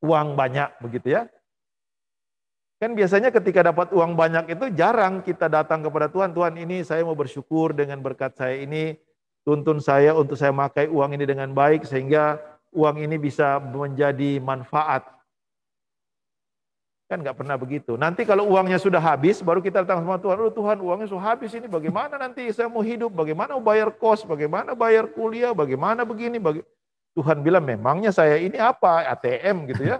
uang banyak begitu ya. Kan biasanya ketika dapat uang banyak itu jarang kita datang kepada Tuhan, Tuhan ini saya mau bersyukur dengan berkat saya ini, tuntun saya untuk saya makai uang ini dengan baik sehingga uang ini bisa menjadi manfaat Kan nggak pernah begitu. Nanti kalau uangnya sudah habis, baru kita datang sama Tuhan. Oh Tuhan uangnya sudah habis ini, bagaimana nanti saya mau hidup? Bagaimana bayar kos? Bagaimana bayar kuliah? Bagaimana begini? Baga... Tuhan bilang memangnya saya ini apa? ATM gitu ya.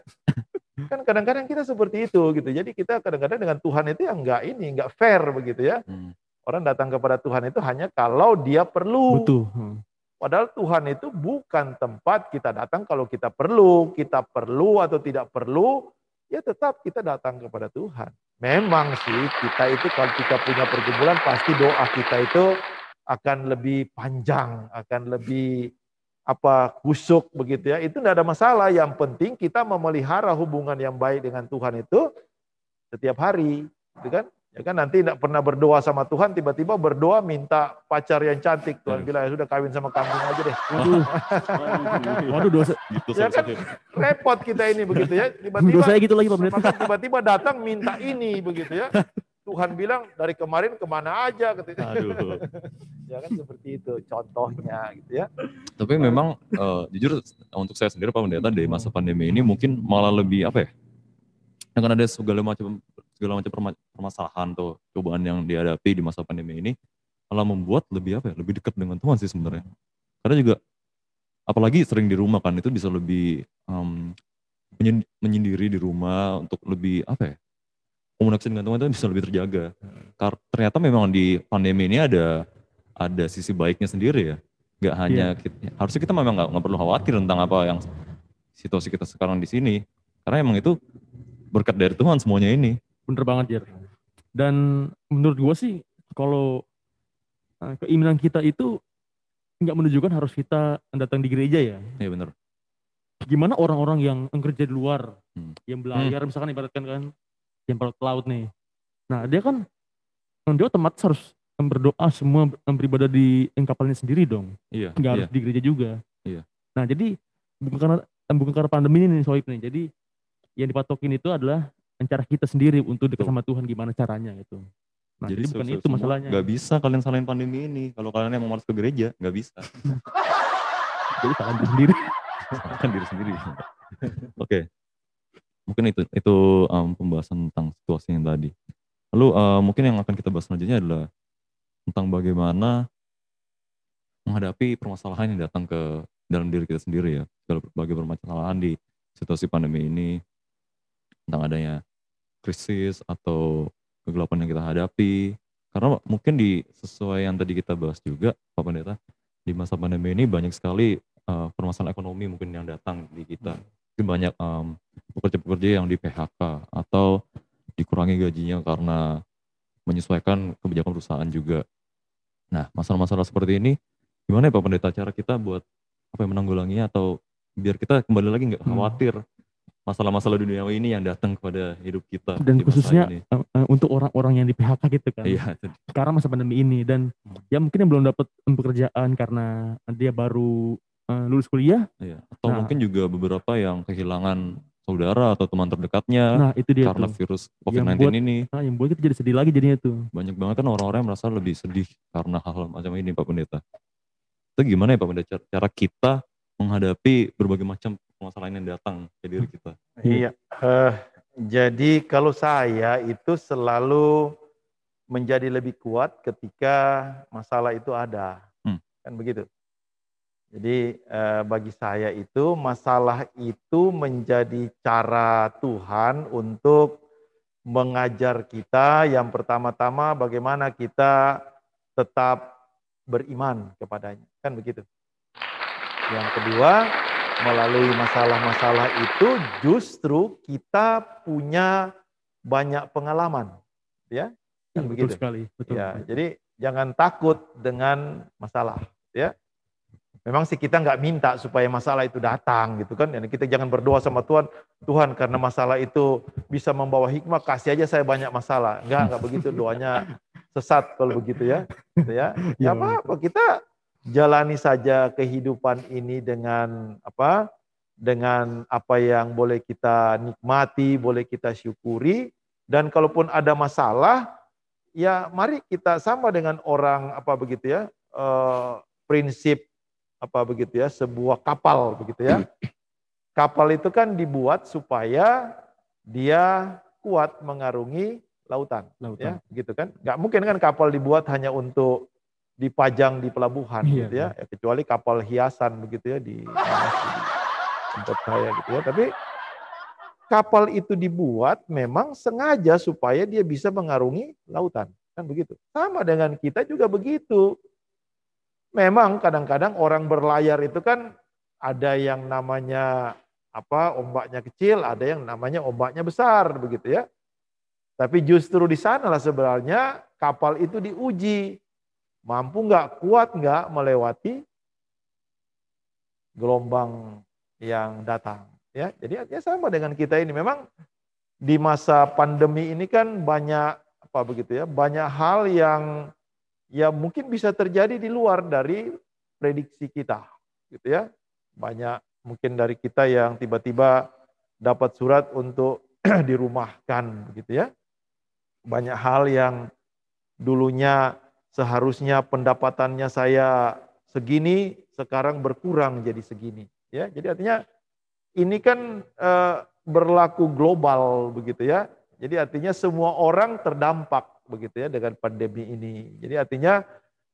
Kan kadang-kadang kita seperti itu gitu. Jadi kita kadang-kadang dengan Tuhan itu yang nggak ini, nggak fair begitu ya. Hmm. Orang datang kepada Tuhan itu hanya kalau dia perlu. Betul. Hmm. Padahal Tuhan itu bukan tempat kita datang kalau kita perlu. Kita perlu atau tidak perlu, ya tetap kita datang kepada Tuhan. Memang sih kita itu kalau kita punya pergumulan pasti doa kita itu akan lebih panjang, akan lebih apa kusuk begitu ya, itu tidak ada masalah. Yang penting kita memelihara hubungan yang baik dengan Tuhan itu setiap hari, gitu kan? Ya kan nanti tidak pernah berdoa sama Tuhan, tiba-tiba berdoa minta pacar yang cantik. Tuhan bilang ya sudah kawin sama kambing aja deh. Waduh, waduh dosa, Gitu Ya kan repot kita ini begitu ya. Tiba-tiba dosa gitu lagi Pak Pendeta. maka tiba-tiba datang minta ini begitu ya. Tuhan bilang dari kemarin ke mana aja gitu. Aduh. Ya kan seperti itu contohnya gitu ya. Tapi memang eh, jujur untuk saya sendiri Pak Pendeta dari masa pandemi ini mungkin malah lebih apa ya? Dengan ada segala macam segala macam perma- permasalahan atau cobaan yang dihadapi di masa pandemi ini malah membuat lebih apa ya? Lebih dekat dengan Tuhan sih sebenarnya. Karena juga apalagi sering di rumah kan itu bisa lebih menyen- menyendiri di rumah untuk lebih apa ya? Komunikasi dengan Tuhan itu bisa lebih terjaga. Karena ternyata memang di pandemi ini ada ada sisi baiknya sendiri ya nggak hanya kita- harusnya kita memang nggak nggak perlu khawatir tentang apa yang situasi kita sekarang di sini karena emang itu berkat dari Tuhan semuanya ini Bener banget Jer. Dan menurut gua sih kalau eh, keimanan kita itu nggak menunjukkan harus kita datang di gereja ya. ya benar Gimana orang-orang yang kerja di luar, Hmm. yang belayar misalkan ibaratkan kan, yang pelaut laut nih. Nah dia kan dia otomatis harus berdoa semua beribadah di kapalnya sendiri dong. iya nggak iya harus di gereja juga. Iya. Nah jadi bukan karena bukan karena pandemi ini nih Soib nih. Jadi yang dipatokin itu adalah cara kita sendiri untuk dekat sama Tuhan gimana caranya gitu. Nah jadi, bukan itu masalahnya. nggak bisa kalian salahin pandemi ini. Kalau kalian emang harus ke gereja nggak bisa. Jadi salah diri sendiri. salahkan diri sendiri. Oke. Mungkin itu itu em, pembahasan tentang situasi yang tadi. Lalu eh, mungkin yang akan kita bahas selanjutnya adalah tentang bagaimana menghadapi permasalahan yang datang ke dalam diri kita sendiri ya. Segala berbagai permasalahan di situasi pandemi ini. Tentang adanya krisis atau kegelapan yang kita hadapi. Karena mungkin di sesuai yang tadi kita bahas juga Pak Pendeta di masa pandemi ini banyak sekali eh, permasalahan ekonomi mungkin yang datang di kita. Mungkin banyak em, pekerja-pekerja yang di PHK atau dikurangi gajinya karena menyesuaikan kebijakan perusahaan juga. Nah masalah-masalah seperti ini gimana ya Pak Pendeta cara kita buat apa ya, menanggulanginya atau biar kita kembali lagi nggak Hmm. Masalah-masalah duniawi ini yang datang kepada hidup kita Dan khususnya ini. eh, untuk orang-orang yang di PHK gitu kan. iya Sekarang masa pandemi ini dan ya mungkin yang belum dapat pekerjaan karena dia baru eh, lulus kuliah. iya. atau Nah. mungkin juga beberapa yang kehilangan saudara atau teman terdekatnya Nah itu dia karena tuh. virus Yang COVID-19 buat- ini Nah, yang buat kita jadi sedih lagi jadinya tuh. banyak banget kan orang-orang yang merasa lebih sedih karena hal-hal macam ini Pak Pendeta. Itu gimana ya Pak Pendeta cara kita menghadapi berbagai macam permasalahan yang datang ke diri kita? Iya. Eh, jadi kalau saya itu selalu menjadi lebih kuat ketika masalah itu ada. Hmm. Kan begitu. Jadi eh, bagi saya itu masalah itu menjadi cara Tuhan untuk mengajar kita yang pertama-tama bagaimana kita tetap beriman kepadanya. Kan begitu. Yang kedua, melalui masalah-masalah itu justru kita punya banyak pengalaman, ya. Kan betul begitu. sekali. Betul. Ya, jadi jangan takut dengan masalah, ya. Memang sih kita nggak minta supaya masalah itu datang gitu kan. Dan kita jangan berdoa sama Tuhan, Tuhan karena masalah itu bisa membawa hikmah, kasih aja saya banyak masalah. Enggak, enggak begitu doanya sesat kalau begitu ya. Gitu ya. Ya Ya. apa-apa kita jalani saja kehidupan ini dengan apa? Dengan apa yang boleh kita nikmati, boleh kita syukuri dan kalaupun ada masalah ya mari kita sama dengan orang apa begitu ya eh, prinsip apa begitu ya sebuah kapal begitu ya kapal itu kan dibuat supaya dia kuat mengarungi lautan Lautan. ya gitu kan nggak mungkin kan kapal dibuat hanya untuk dipajang di pelabuhan Iya, gitu ya. Ya, kecuali kapal hiasan begitu ya di di tempat saya gitu ya. Tapi kapal itu dibuat memang sengaja supaya dia bisa mengarungi lautan kan begitu. Sama dengan kita juga begitu. Memang kadang-kadang orang berlayar itu kan ada yang namanya apa ombaknya kecil ada yang namanya ombaknya besar begitu ya. Tapi justru di sanalah sebenarnya kapal itu diuji mampu nggak kuat nggak melewati gelombang yang datang. Ya, jadi artinya sama dengan kita ini. Memang di masa pandemi ini kan banyak apa begitu ya, banyak hal yang ya mungkin bisa terjadi di luar dari prediksi kita, gitu ya. Banyak mungkin dari kita yang tiba-tiba dapat surat untuk dirumahkan, begitu ya. Banyak hal yang dulunya seharusnya pendapatannya saya segini, sekarang berkurang jadi segini. Ya, jadi artinya ini kan e, berlaku global begitu ya. Jadi artinya semua orang terdampak begitu ya dengan pandemi ini. Jadi artinya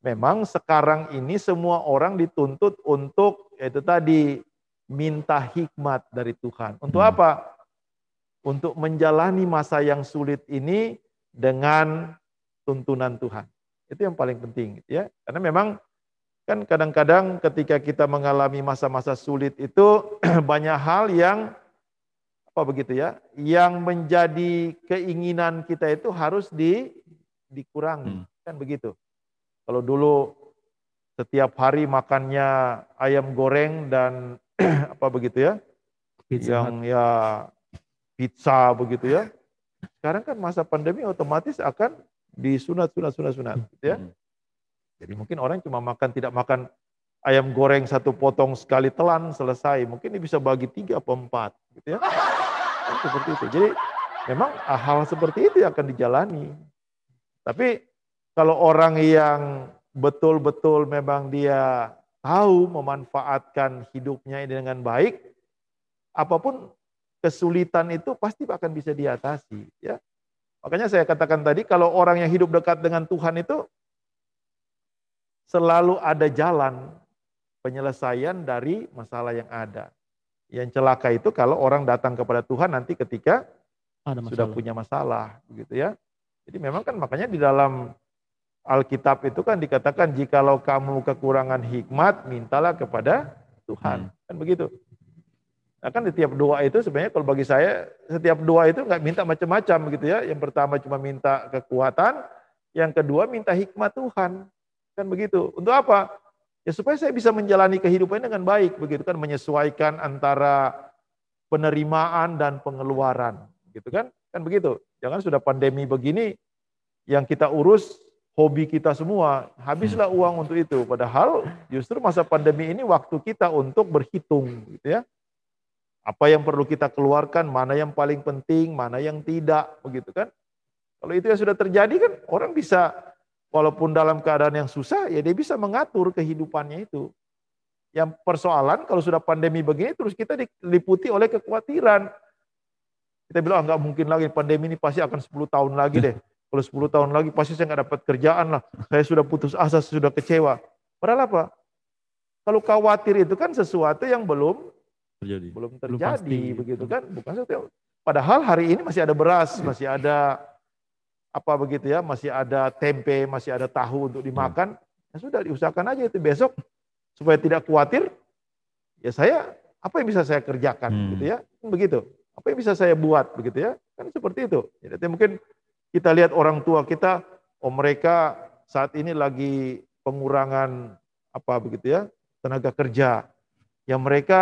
memang sekarang ini semua orang dituntut untuk itu tadi minta hikmat dari Tuhan. Untuk hmm. apa? Untuk menjalani masa yang sulit ini dengan tuntunan Tuhan. Itu yang paling penting ya. Karena memang kan kadang-kadang ketika kita mengalami masa-masa sulit itu banyak hal yang apa begitu ya, yang menjadi keinginan kita itu harus di dikurangi. Hmm. Kan begitu. Kalau dulu setiap hari makannya ayam goreng dan apa begitu ya? Pizza yang ya pizza begitu ya. Sekarang kan masa pandemi otomatis akan disunat sunat sunat sunat gitu ya. Hmm. Jadi mungkin orang cuma makan tidak makan ayam goreng satu potong sekali telan selesai. Mungkin ini bisa bagi tiga atau empat, gitu ya. Kan seperti itu. Jadi memang hal seperti itu yang akan dijalani. Tapi kalau orang yang betul-betul memang dia tahu memanfaatkan hidupnya ini dengan baik, apa pun kesulitan itu pasti akan bisa diatasi. Ya, makanya saya katakan tadi kalau orang yang hidup dekat dengan Tuhan itu selalu ada jalan penyelesaian dari masalah yang ada. Yang celaka itu kalau orang datang kepada Tuhan nanti ketika ada sudah punya masalah, begitu ya. Jadi memang kan makanya di dalam Alkitab itu kan dikatakan jikalau kamu kekurangan hikmat, mintalah kepada Tuhan. Hmm. Kan begitu. Nah kan di tiap doa itu sebenarnya kalau bagi saya setiap doa itu nggak minta macam-macam gitu ya. Yang pertama cuma minta kekuatan, yang kedua minta hikmat Tuhan. Kan begitu. Untuk apa? Ya supaya saya bisa menjalani kehidupan dengan baik begitu kan menyesuaikan antara penerimaan dan pengeluaran gitu kan? Kan begitu. Jangan sudah pandemi begini yang kita urus hobi kita semua, habislah uang untuk itu. Padahal justru masa pandemi ini waktu kita untuk berhitung gitu ya. Apa yang perlu kita keluarkan, mana yang paling penting, mana yang tidak, begitu kan. Kalau itu yang sudah terjadi kan orang bisa walaupun dalam keadaan yang susah ya dia bisa mengatur kehidupannya itu. Yang persoalan kalau sudah pandemi begini terus kita diliputi oleh kekhawatiran. Kita bilang ah, nggak mungkin lagi pandemi ini pasti akan 10 tahun lagi deh. Kalau 10 tahun lagi pasti saya nggak dapat kerjaan lah. Saya sudah putus asa, sudah kecewa. Padahal apa? Kalau khawatir itu kan sesuatu yang belum terjadi. Belum terjadi belum begitu kan? Bukan sesuatu. Padahal hari ini masih ada beras, masih ada apa begitu ya, masih ada tempe, masih ada tahu untuk dimakan. Ya sudah diusahakan aja itu besok supaya tidak khawatir. Ya saya apa yang bisa saya kerjakan hmm. gitu ya? Begitu. Apa yang bisa saya buat begitu ya? Kan seperti itu. Jadi mungkin kita lihat orang tua kita, oh mereka saat ini lagi pengurangan apa begitu ya, tenaga kerja. Yang mereka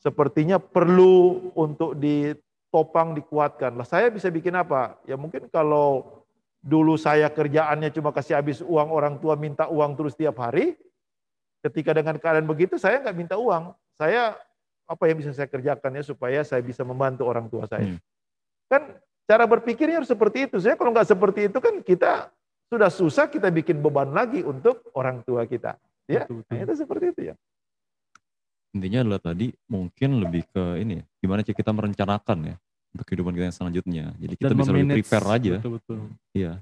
sepertinya perlu untuk ditopang, dikuatkan. Lah saya bisa bikin apa? Ya mungkin kalau dulu saya kerjaannya cuma kasih habis uang orang tua minta uang terus tiap hari, ketika dengan keadaan begitu saya nggak minta uang. Saya apa yang bisa saya kerjakan ya supaya saya bisa membantu orang tua saya. Hmm. Kan Cara berpikirnya harus seperti itu. Saya kalau nggak seperti itu kan kita sudah susah kita bikin beban lagi untuk orang tua kita. Ya, betul, betul. Nah, itu seperti itu ya. Intinya adalah tadi mungkin lebih ke ini, ya, gimana sih kita merencanakan ya untuk kehidupan kita yang selanjutnya. Jadi kita Dan bisa lebih prepare aja. Betul betul. Iya.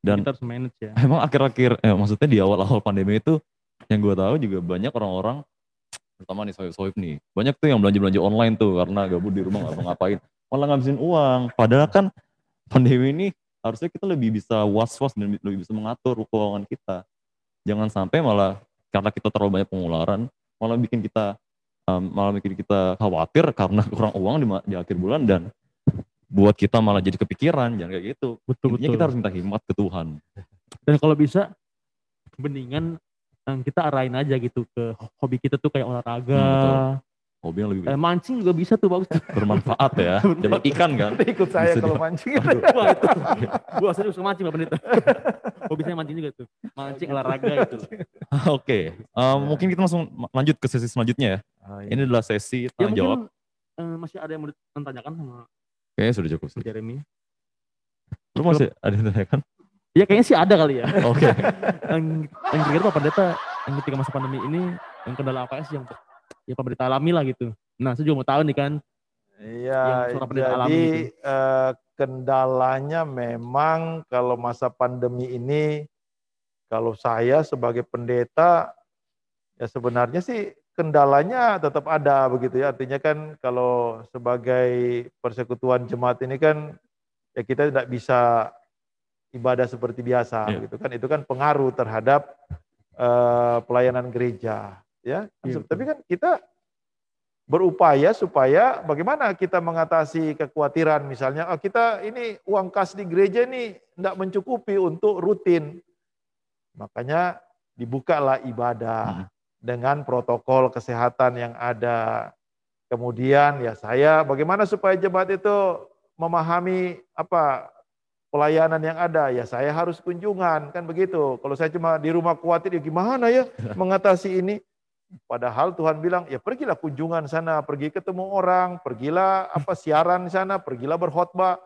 Dan kita harus manage ya. Emang akhir-akhir, eh, maksudnya di awal-awal pandemi itu yang gue tahu juga banyak orang-orang terutama nih soif-soif nih banyak tuh yang belanja-belanja online tuh karena gabut di rumah nggak mau ngapain malah ngabisin uang. Padahal kan pandemi ini harusnya kita lebih bisa was-was dan lebih bisa mengatur keuangan kita. Jangan sampai malah karena kita terlalu banyak pengeluaran, malah bikin kita um, malah bikin kita khawatir karena kurang uang di, di akhir bulan dan buat kita malah jadi kepikiran jangan kayak gitu. Betul Intinya betul. kita harus minta hikmat ke Tuhan. Dan kalau bisa mendingan kita arahin aja gitu ke hobi kita tuh kayak olahraga, Hmm. Hobi yang lebih eh, mancing juga bisa tuh bagus. bermanfaat ya. Dapat ikan kan. Ikut saya Bisa kalau mancing. Wah itu, gua saya suka mancing Pak Pendeta. hobi saya mancing juga tuh, mancing olahraga itu. Oke, eh, mungkin kita langsung lanjut ke sesi selanjutnya ya. Oh, iya. Ini adalah sesi Ya tanya jawab. mungkin eh, masih ada yang mau ditanyakan sama Kayaknya sudah cukup sih. Jeremy. Lu masih ada yang tanyakan? Ya kayaknya sih ada kali ya. Oke. yang yang kira-kira Pak Pendeta yang ketika masa pandemi ini yang kendala apa sih yang ya Pendeta alami lah gitu. Nah saya juga mau tahu nih kan Iya, yang pendeta alami jadi gitu. eh, kendalanya memang kalau masa pandemi ini, kalau saya sebagai pendeta, ya sebenarnya sih kendalanya tetap ada begitu ya. Artinya kan kalau sebagai persekutuan jemaat ini kan ya kita tidak bisa ibadah seperti biasa Iya. gitu kan. Itu kan pengaruh terhadap eh, pelayanan gereja ya. Iya, Tapi kan kita berupaya supaya bagaimana kita mengatasi kekhawatiran. Misalnya oh, kita ini uang kas di gereja ini tidak mencukupi untuk rutin. Makanya dibukalah ibadah Hmm. dengan protokol kesehatan yang ada. Kemudian ya saya bagaimana supaya jemaat itu memahami apa pelayanan yang ada? Ya saya harus kunjungan kan begitu. Kalau saya cuma di rumah khawatir ya gimana ya mengatasi ini Padahal Tuhan bilang, ya pergilah kunjungan sana, pergi ketemu orang, pergilah apa siaran sana, pergilah berkhotbah.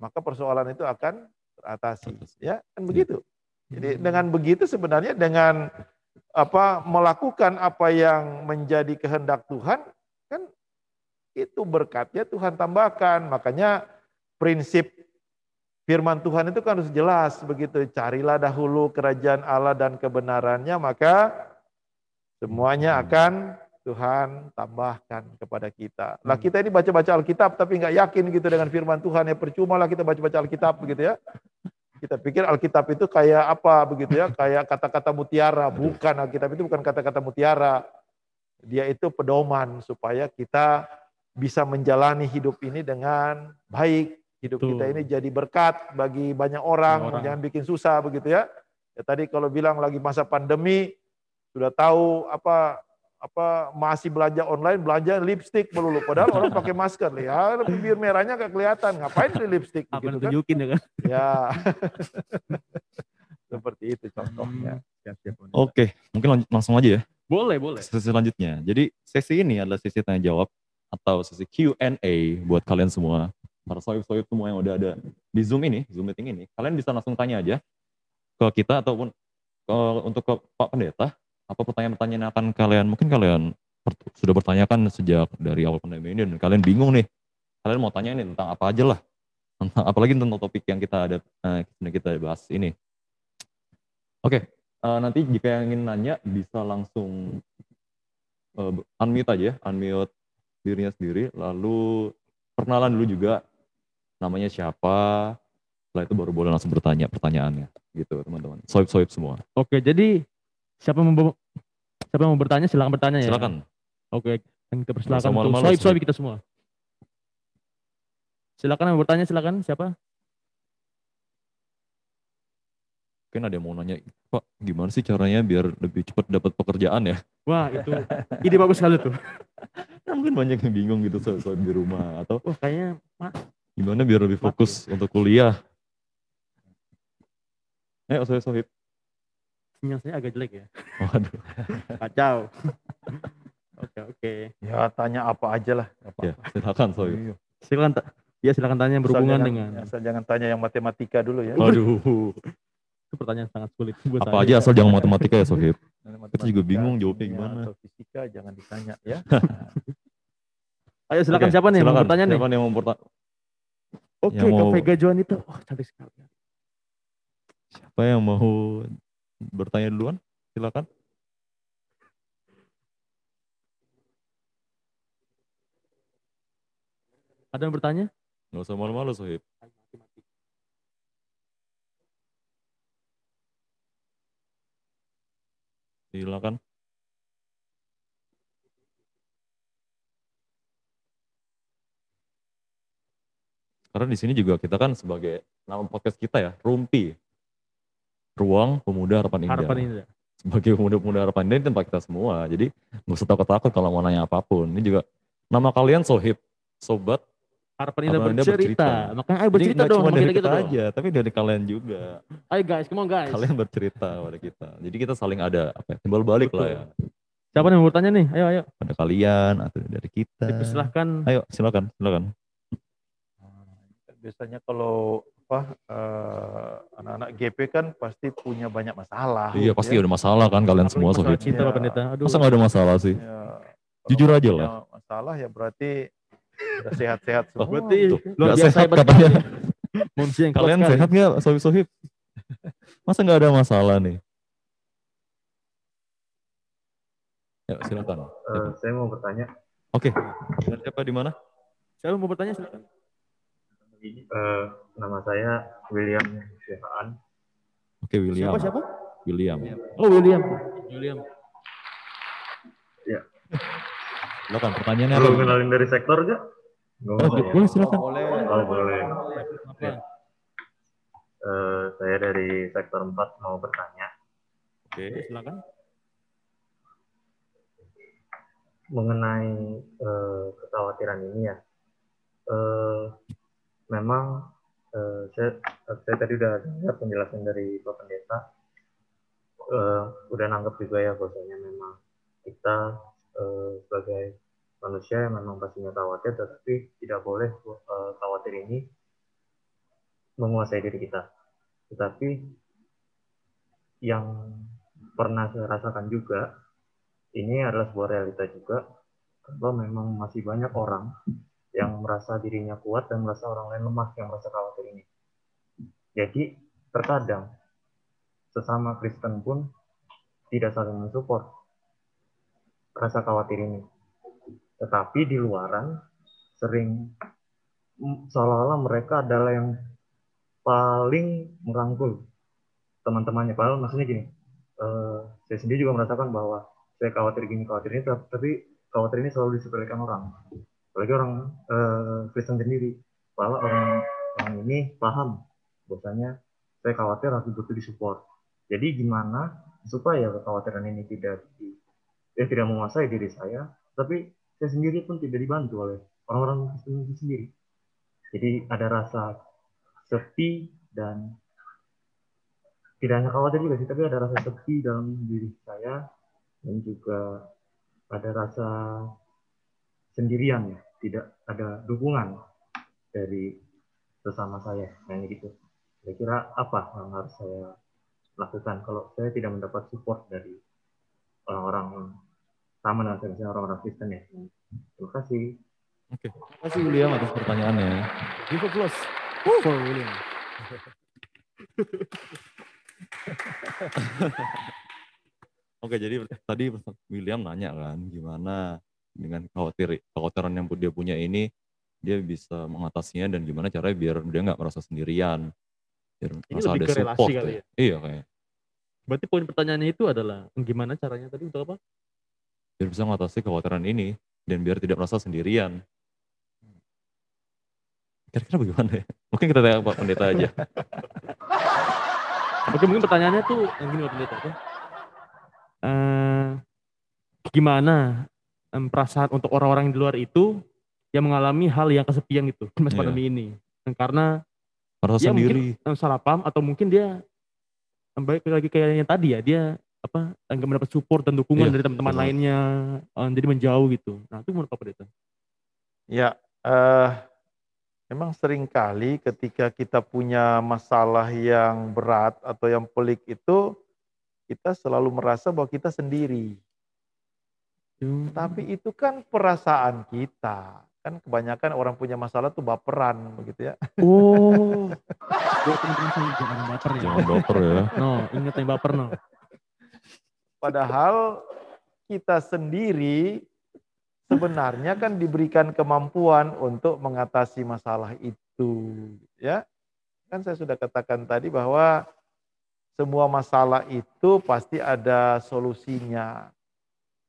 Maka persoalan itu akan teratasi, ya kan begitu. Jadi dengan begitu sebenarnya dengan apa melakukan apa yang menjadi kehendak Tuhan kan itu berkatnya Tuhan tambahkan. Makanya prinsip firman Tuhan itu kan harus jelas begitu. Carilah dahulu kerajaan Allah dan kebenarannya maka Semuanya akan Tuhan tambahkan kepada kita. Lah kita ini baca-baca Alkitab tapi nggak yakin gitu dengan firman Tuhan ya percuma lah kita baca-baca Alkitab begitu ya. Kita pikir Alkitab itu kayak apa begitu ya, kayak kata-kata mutiara. Bukan Alkitab itu bukan kata-kata mutiara. Dia itu pedoman supaya kita bisa menjalani hidup ini dengan baik. Hidup Betul. kita ini jadi berkat bagi banyak orang, Banyak orang. jangan bikin susah begitu ya. Ya tadi kalau bilang lagi masa pandemi, sudah tahu apa apa masih belanja online belanja lipstick melulu padahal orang pakai masker ya bibir merahnya nggak kelihatan ngapain beli lipstick apa yang begitu kan tunjukin ya kan. ya seperti itu contohnya Oke, mungkin lanjut, langsung aja ya. Boleh, boleh. Sesi selanjutnya. Jadi sesi ini adalah sesi tanya jawab atau sesi Q&A buat kalian semua. Para sohib-sohib semua yang udah ada di Zoom ini, Zoom meeting ini. Kalian bisa langsung tanya aja ke kita ataupun ke, untuk ke Pak Pendeta. Apa pertanyaan-pertanyaan akan kalian, mungkin kalian sudah bertanyakan sejak dari awal pandemi ini dan kalian bingung nih. Kalian mau tanya ini tentang apa aja lah. Tentang, apalagi tentang topik yang kita ada, yang kita bahas ini. Oke, eh, nanti jika yang ingin nanya bisa langsung eh, unmute aja ya, unmute dirinya sendiri, lalu perkenalan dulu juga namanya siapa, setelah itu baru boleh langsung bertanya pertanyaannya, gitu teman-teman. Soib-soib semua. Oke, jadi siapa siapa yang mau bertanya silakan bertanya ya. Silakan. Oke, yang kita persilakan untuk soib soib kita semua. Silakan yang mau bertanya silakan siapa? Mungkin ada yang mau nanya, Pak gimana sih caranya biar lebih cepat dapat pekerjaan ya? Wah, itu ide bagus sekali tuh. Kan mungkin banyak yang bingung gitu soib-soib di rumah. Atau Wah, kayaknya Mas, gimana biar lebih fokus untuk kuliah. Ayo soib-soib. Sinyal saya agak jelek ya. Waduh. Kacau. Oke, oke. ya tanya apa aja lah nggak apa-apa. Ya, silakan soib. Iya. Silakan ya silakan tanya yang Asal berhubungan jangan- dengan asal jangan tanya yang matematika dulu ya Waduh. itu pertanyaan sangat sulit buat Apa aja asal jangan matematika ya sohib. Matematika, juga bingung jawabnya kimia, gimana. atau fisika jangan ditanya ya Ayo silakan Oke, siapa nih yang mau silakan. bertanya nih? Siapa nih yang mau bertanya? Oke, Kak mau- Vega Joan itu. Oh, cantik sekali. Siapa yang mau bertanya duluan? Silakan. Ada yang bertanya? Nggak usah malu-malu sohib. Silakan. Karena di sini juga kita kan sebagai nama podcast kita ya, Rumpi. Ruang Pemuda Harapan Indah. Harapan ini. sebagai pemuda-pemuda harapan ini tempat kita semua. Jadi nggak usah takut-takut kalau mau nanya apa pun. Ini juga nama kalian Sohib, Sobat. Harapan Indah Indah bercerita. bercerita. Makanya ayo Jadi bercerita nggak dong cuma dari kita, kita kita dong. aja, tapi dari kalian juga. Ayo guys, come on guys. Kalian bercerita pada kita. Jadi kita saling ada apa ya, timbal balik Betul. lah ya. Siapa nih yang mau bertanya nih? Ayo, ayo. Pada kalian atau dari kita. Silahkan. Ayo silakan, silakan. Biasanya kalau apa eh, anak-anak GP kan pasti punya banyak masalah. Iya pasti ya. ada masalah kan kalian Apalagi semua Sohib. cinta Iya. Pak Pendeta. Aduh. Masa nggak ada masalah sih? Ya, Jujur aja lah. Masalah ya berarti sehat-sehat semua. Berarti Tuh, luar nggak biasa sehat katanya. yang Kalian sekali. sehat nggak Sohib-Sohib? Masa nggak ada masalah nih? Ya silakan. Eh, saya mau bertanya, Oke. Dengan siapa di mana? Siapa mau bertanya silakan. Eh, nama saya William Syafaan. Oke William. Siapa siapa? William. Oh William. William. Silakan pertanyaannya apa? Perlu kenalin dari sektor gak? Nggak Oh, ya? boleh silakan. Boleh. Oh, boleh. Apa? Eh, saya dari sektor 4 mau bertanya Oke. Silakan. mengenai eh, kekhawatiran ini ya. Eh, memang eh, saya, saya tadi udah dengar penjelasan dari Pak Pendeta. Eh, udah nanggap juga ya bahwasanya memang kita eh, sebagai manusia yang memang pastinya khawatir, tetapi tidak boleh eh, khawatir ini menguasai diri kita. Tetapi yang pernah saya rasakan juga ini adalah sebuah realita juga bahwa memang masih banyak orang yang merasa dirinya kuat dan merasa orang lain lemah yang merasa khawatir ini. Jadi terkadang sesama Kristen pun tidak saling mensupport rasa khawatir ini. Tetapi di luaran sering mm, seolah-olah mereka adalah yang paling merangkul teman-temannya. Padahal maksudnya gini, eh, saya sendiri juga merasakan bahwa saya khawatir gini, khawatir ini, tapi khawatir ini selalu disepelekan orang. Apalagi orang eh, Kristen sendiri. Bahwa orang, orang ini paham bahwasanya saya khawatir aku butuh disupport. Jadi gimana supaya kekhawatiran ini tidak di, ya tidak menguasai diri saya, tapi saya sendiri pun tidak dibantu oleh orang-orang Kristen itu sendiri. Jadi ada rasa sepi dan tidak hanya khawatir juga sih, tapi ada rasa sepi dalam diri saya dan juga ada rasa sendirian ya, tidak ada dukungan dari sesama saya, kayak gitu. Kira-kira apa yang harus saya lakukan kalau saya tidak mendapat support dari orang-orang sama dengan saya, misalnya orang-orang Kristen ya. Terima kasih. Oke. Terima kasih William atas pertanyaannya. Give applause. For William. Oke, jadi tadi William nanya kan, gimana dengan khawatir kekhawatiran yang dia punya ini, dia bisa mengatasinya dan gimana caranya biar dia nggak merasa sendirian, biar Ini merasa ada support. kali ya. Iya kayak, Berarti poin pertanyaannya itu adalah gimana caranya tadi untuk apa? biar bisa mengatasi kekhawatiran ini dan biar tidak merasa sendirian. Kira-kira bagaimana ya? Mungkin kita tanya Pak Pendeta aja. Oke mungkin pertanyaannya tuh yang gini Pak Pendeta apa? Eh, gimana em, perasaan untuk orang-orang di luar itu yang mengalami hal yang kesepian gitu di masa Iya. pandemi ini Dan karena Merasa Ya, mungkin- sendiri. em, salah paham atau mungkin dia em, baik lagi kayak yang tadi ya dia apa enggak mendapat support dan dukungan Iya, dari teman-teman lainnya em, jadi menjauh gitu nah itu menurut Pak Pendeta Ya, eh, memang sering kali ketika kita punya masalah yang berat atau yang pelik itu, kita selalu merasa bahwa kita sendiri. Hmm. Tapi itu kan perasaan kita. Kan kebanyakan orang punya masalah tuh baperan begitu ya. oh teman-teman jangan baper ya Jangan baper ya. no ingat yang baper no Padahal kita sendiri sebenarnya kan diberikan kemampuan untuk mengatasi masalah itu, ya. Kan saya sudah katakan tadi bahwa semua masalah itu pasti ada solusinya.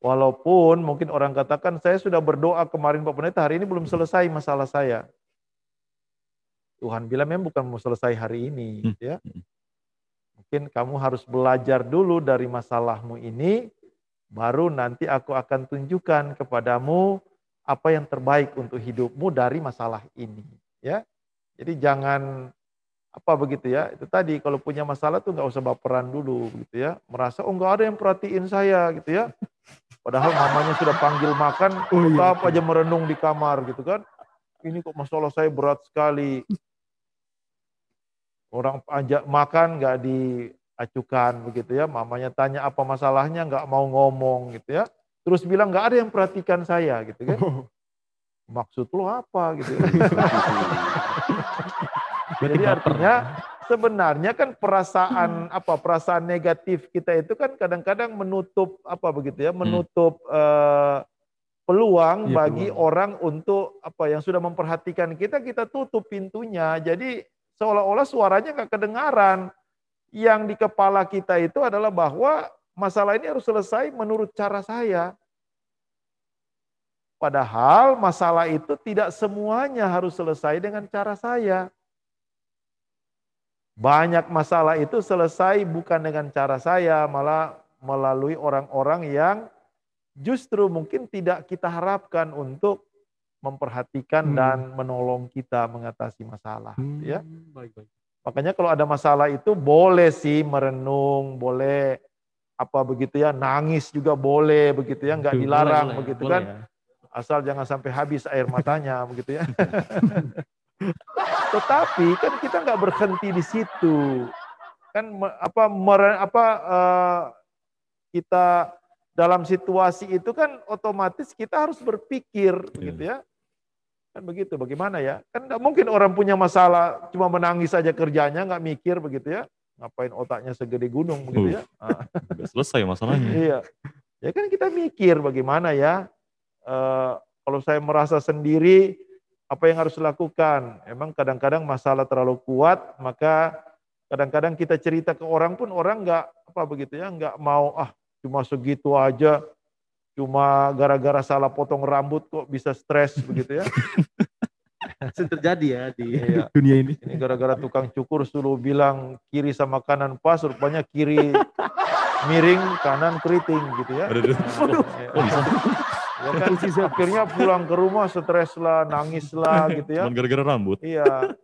Walaupun mungkin orang katakan saya sudah berdoa kemarin Pak Pendeta hari ini belum selesai masalah saya. Tuhan bilang memang bukan mau selesai hari ini, Hmm. ya. Mungkin kamu harus belajar dulu dari masalahmu ini, baru nanti aku akan tunjukkan kepadamu apa yang terbaik untuk hidupmu dari masalah ini. Ya, jadi jangan apa begitu ya itu tadi kalau punya masalah tuh nggak usah baperan dulu gitu ya merasa oh nggak ada yang perhatiin saya gitu ya padahal mamanya sudah panggil makan oh, iya. aja merenung di kamar gitu kan. Ini kok masalah saya berat sekali. Orang ajak makan nggak diacukan begitu ya. Mamanya tanya apa masalahnya nggak mau ngomong gitu ya. Terus bilang nggak ada yang perhatikan saya gitu kan. Maksud lo apa? gitu. Ya. Jadi artinya sebenarnya kan perasaan apa perasaan negatif kita itu kan kadang-kadang menutup apa begitu ya, hmm. menutup hmm. uh, peluang ya, bagi peluang. orang untuk apa yang sudah memperhatikan kita kita tutup pintunya. Jadi seolah-olah suaranya nggak kedengaran. Yang di kepala kita itu adalah bahwa masalah ini harus selesai menurut cara saya. Padahal masalah itu tidak semuanya harus selesai dengan cara saya. Banyak masalah itu selesai bukan dengan cara saya, malah melalui orang-orang yang justru mungkin tidak kita harapkan untuk memperhatikan hmm. dan menolong kita mengatasi masalah. Hmm. Ya, baik, baik. Makanya kalau ada masalah itu boleh sih merenung, boleh apa begitu ya, nangis juga boleh begitu ya, nggak dilarang boleh, begitu boleh, kan. Ya. Asal jangan sampai habis air matanya begitu ya. Tetapi kan kita nggak berhenti di situ. Kan apa mer, apa uh, kita dalam situasi itu kan otomatis kita harus berpikir yeah. begitu ya. Kan begitu, bagaimana ya? Kan nggak mungkin orang punya masalah cuma menangis saja kerjanya, nggak mikir begitu ya. Ngapain otaknya segede gunung begitu ya. Uh. selesai masalahnya. iya. Ya kan kita mikir bagaimana ya. Uh, kalau saya merasa sendiri, apa yang harus dilakukan. Emang kadang-kadang masalah terlalu kuat, maka kadang-kadang kita cerita ke orang pun orang nggak apa begitu ya, nggak mau ah cuma segitu aja, cuma gara-gara salah potong rambut kok bisa stres begitu ya. Sering terjadi ya di iya. dunia ini. Ini gara-gara tukang cukur suruh bilang kiri sama kanan pas, rupanya kiri miring, kanan keriting gitu ya. Aduh, aduh. Nah, Ya kan akhirnya pulang ke rumah stres lah, nangis lah gitu ya. Gara-gara rambut. Iya.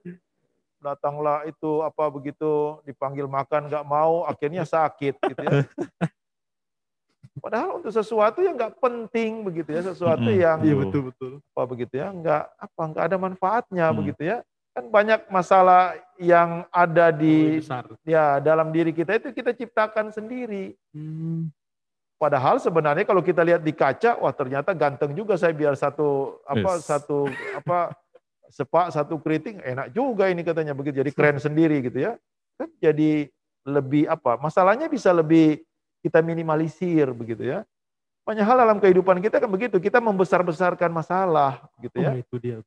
Datanglah itu apa begitu dipanggil makan nggak mau, akhirnya sakit gitu ya. Padahal untuk sesuatu yang nggak penting begitu ya, sesuatu hmm, yang iya betul betul. Apa begitu ya, nggak apa nggak ada manfaatnya hmm. begitu ya. Kan banyak masalah yang ada di ya dalam diri kita itu kita ciptakan sendiri. Hmm. Padahal sebenarnya kalau kita lihat di kaca, wah ternyata ganteng juga saya biar satu apa yes. satu apa sepak satu keriting enak juga ini katanya begitu jadi keren sendiri gitu ya. Kan jadi lebih apa? Masalahnya bisa lebih kita minimalisir begitu ya. Banyak hal dalam kehidupan kita kan begitu, kita membesar-besarkan masalah gitu ya. Oh, itu dia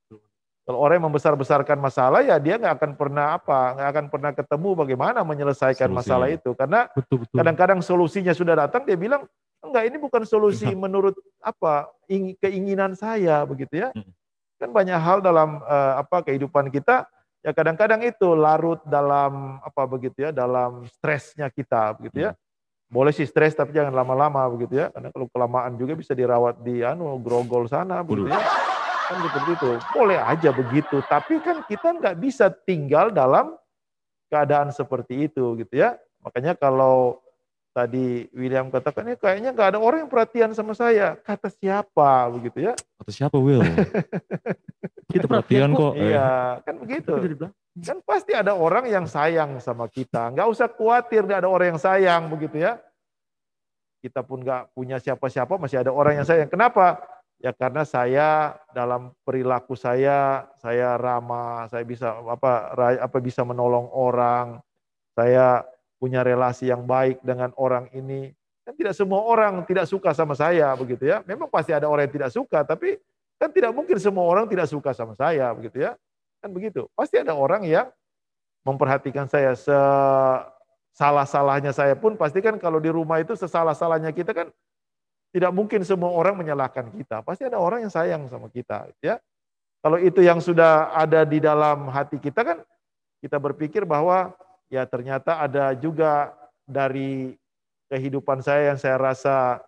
Kalau orang yang membesar-besarkan masalah ya dia nggak akan pernah apa, nggak akan pernah ketemu bagaimana menyelesaikan Solusinya. masalah itu karena kadang-kadang solusinya sudah datang dia bilang Enggak, ini bukan solusi menurut apa keinginan saya begitu ya. Hmm. Kan banyak hal dalam uh, apa kehidupan kita ya kadang-kadang itu larut dalam apa begitu ya, dalam stresnya kita begitu ya. Hmm. Boleh sih stres tapi jangan lama-lama begitu ya. Karena kalau kelamaan juga bisa dirawat di anu grogol sana begitu ya. Kan seperti itu. Boleh aja begitu, tapi kan kita nggak bisa tinggal dalam keadaan seperti itu gitu ya. Makanya kalau tadi William katakan ini kayaknya nggak ada orang yang perhatian sama saya. Kata siapa begitu ya? Kata siapa Will? kita perhatian kok. Iya, kan begitu. Kan pasti ada orang yang sayang sama kita. Nggak usah khawatir nggak ada orang yang sayang begitu ya. Kita pun nggak punya siapa-siapa masih ada orang yang sayang. Kenapa? Ya karena saya dalam perilaku saya saya ramah, saya bisa apa apa bisa menolong orang. Saya punya relasi yang baik dengan orang ini. Kan tidak semua orang tidak suka sama saya begitu ya. Memang pasti ada orang yang tidak suka, tapi kan tidak mungkin semua orang tidak suka sama saya begitu ya. Kan begitu. Pasti ada orang yang memperhatikan saya se salah-salahnya saya pun pasti kan kalau di rumah itu sesalah-salahnya kita kan tidak mungkin semua orang menyalahkan kita. Pasti ada orang yang sayang sama kita ya. Kalau itu yang sudah ada di dalam hati kita kan kita berpikir bahwa ya ternyata ada juga dari kehidupan saya yang saya rasa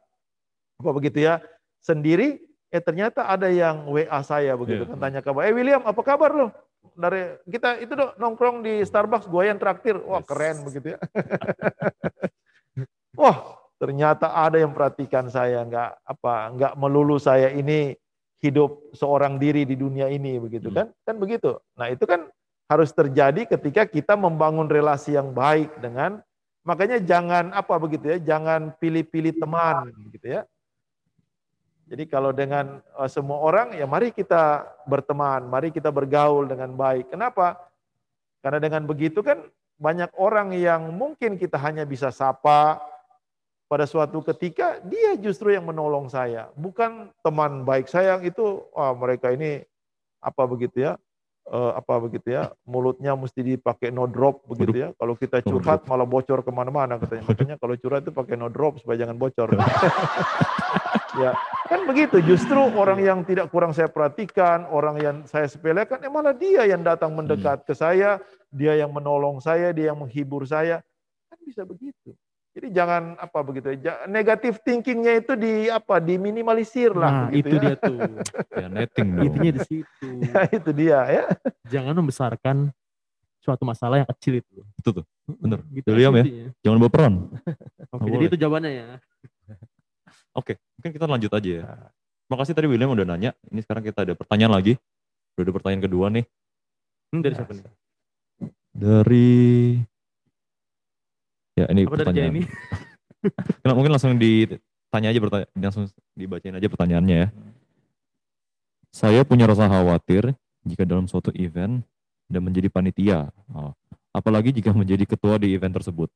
apa begitu ya sendiri eh ternyata ada yang WA saya begitu Iya. kan tanya kabar eh William apa kabar lo dari kita itu dong nongkrong di Starbucks gua yang traktir wah Yes. keren begitu ya wah ternyata ada yang perhatikan saya nggak apa nggak melulu saya ini hidup seorang diri di dunia ini begitu Hmm. kan? Kan begitu. Nah itu kan harus terjadi ketika kita membangun relasi yang baik dengan makanya jangan apa begitu ya jangan pilih-pilih teman gitu ya. Jadi kalau dengan eh, semua orang ya mari kita berteman mari kita bergaul dengan baik. Kenapa? Karena dengan begitu kan banyak orang yang mungkin kita hanya bisa sapa pada suatu ketika dia justru yang menolong saya. Bukan teman baik saya yang itu wah mereka ini apa begitu ya? Eh, apa begitu ya? Mulutnya mesti dipakai no drop begitu ya. Kalau kita No curhat malah bocor ke mana-mana katanya. Makanya kalau curhat itu pakai no drop supaya jangan bocor. Ya kan begitu. Justru orang yang tidak kurang saya perhatikan orang yang saya sepelekan eh malah dia yang datang mendekat ke saya dia yang menolong saya dia yang menghibur saya. Kan bisa begitu jadi jangan apa begitu ya negatif thinkingnya itu di apa diminimalisir lah Nah, begitu itu ya. dia tuh. Ya netting dong. Intinya di situ. ya itu dia ya Jangan membesarkan suatu masalah yang kecil itu. Itu tuh, bener. Gitu William ya? intinya. Jangan baperan. Oke, jadi itu jawabannya ya. Oke, mungkin kita lanjut aja ya. Makasih tadi William udah nanya. Ini sekarang kita ada pertanyaan lagi. Udah ada pertanyaan kedua nih. Hmm, dari siapa nih? Dari Ya ini Apa dari pertanyaan. Kenapa mungkin langsung ditanya aja pertanyaan, langsung dibacain aja pertanyaannya ya. Saya punya rasa khawatir jika dalam suatu event dan menjadi panitia. Oh, Apalagi jika menjadi ketua di event tersebut.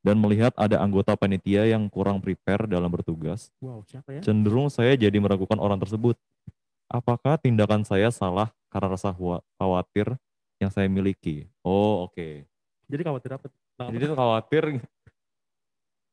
Dan melihat ada anggota panitia yang kurang prepare dalam bertugas, Wow, siapa ya? cenderung saya jadi meragukan orang tersebut. Apakah tindakan saya salah karena rasa khawatir yang saya miliki? Oh, oke. Jadi khawatir apa? Jadi tuh khawatir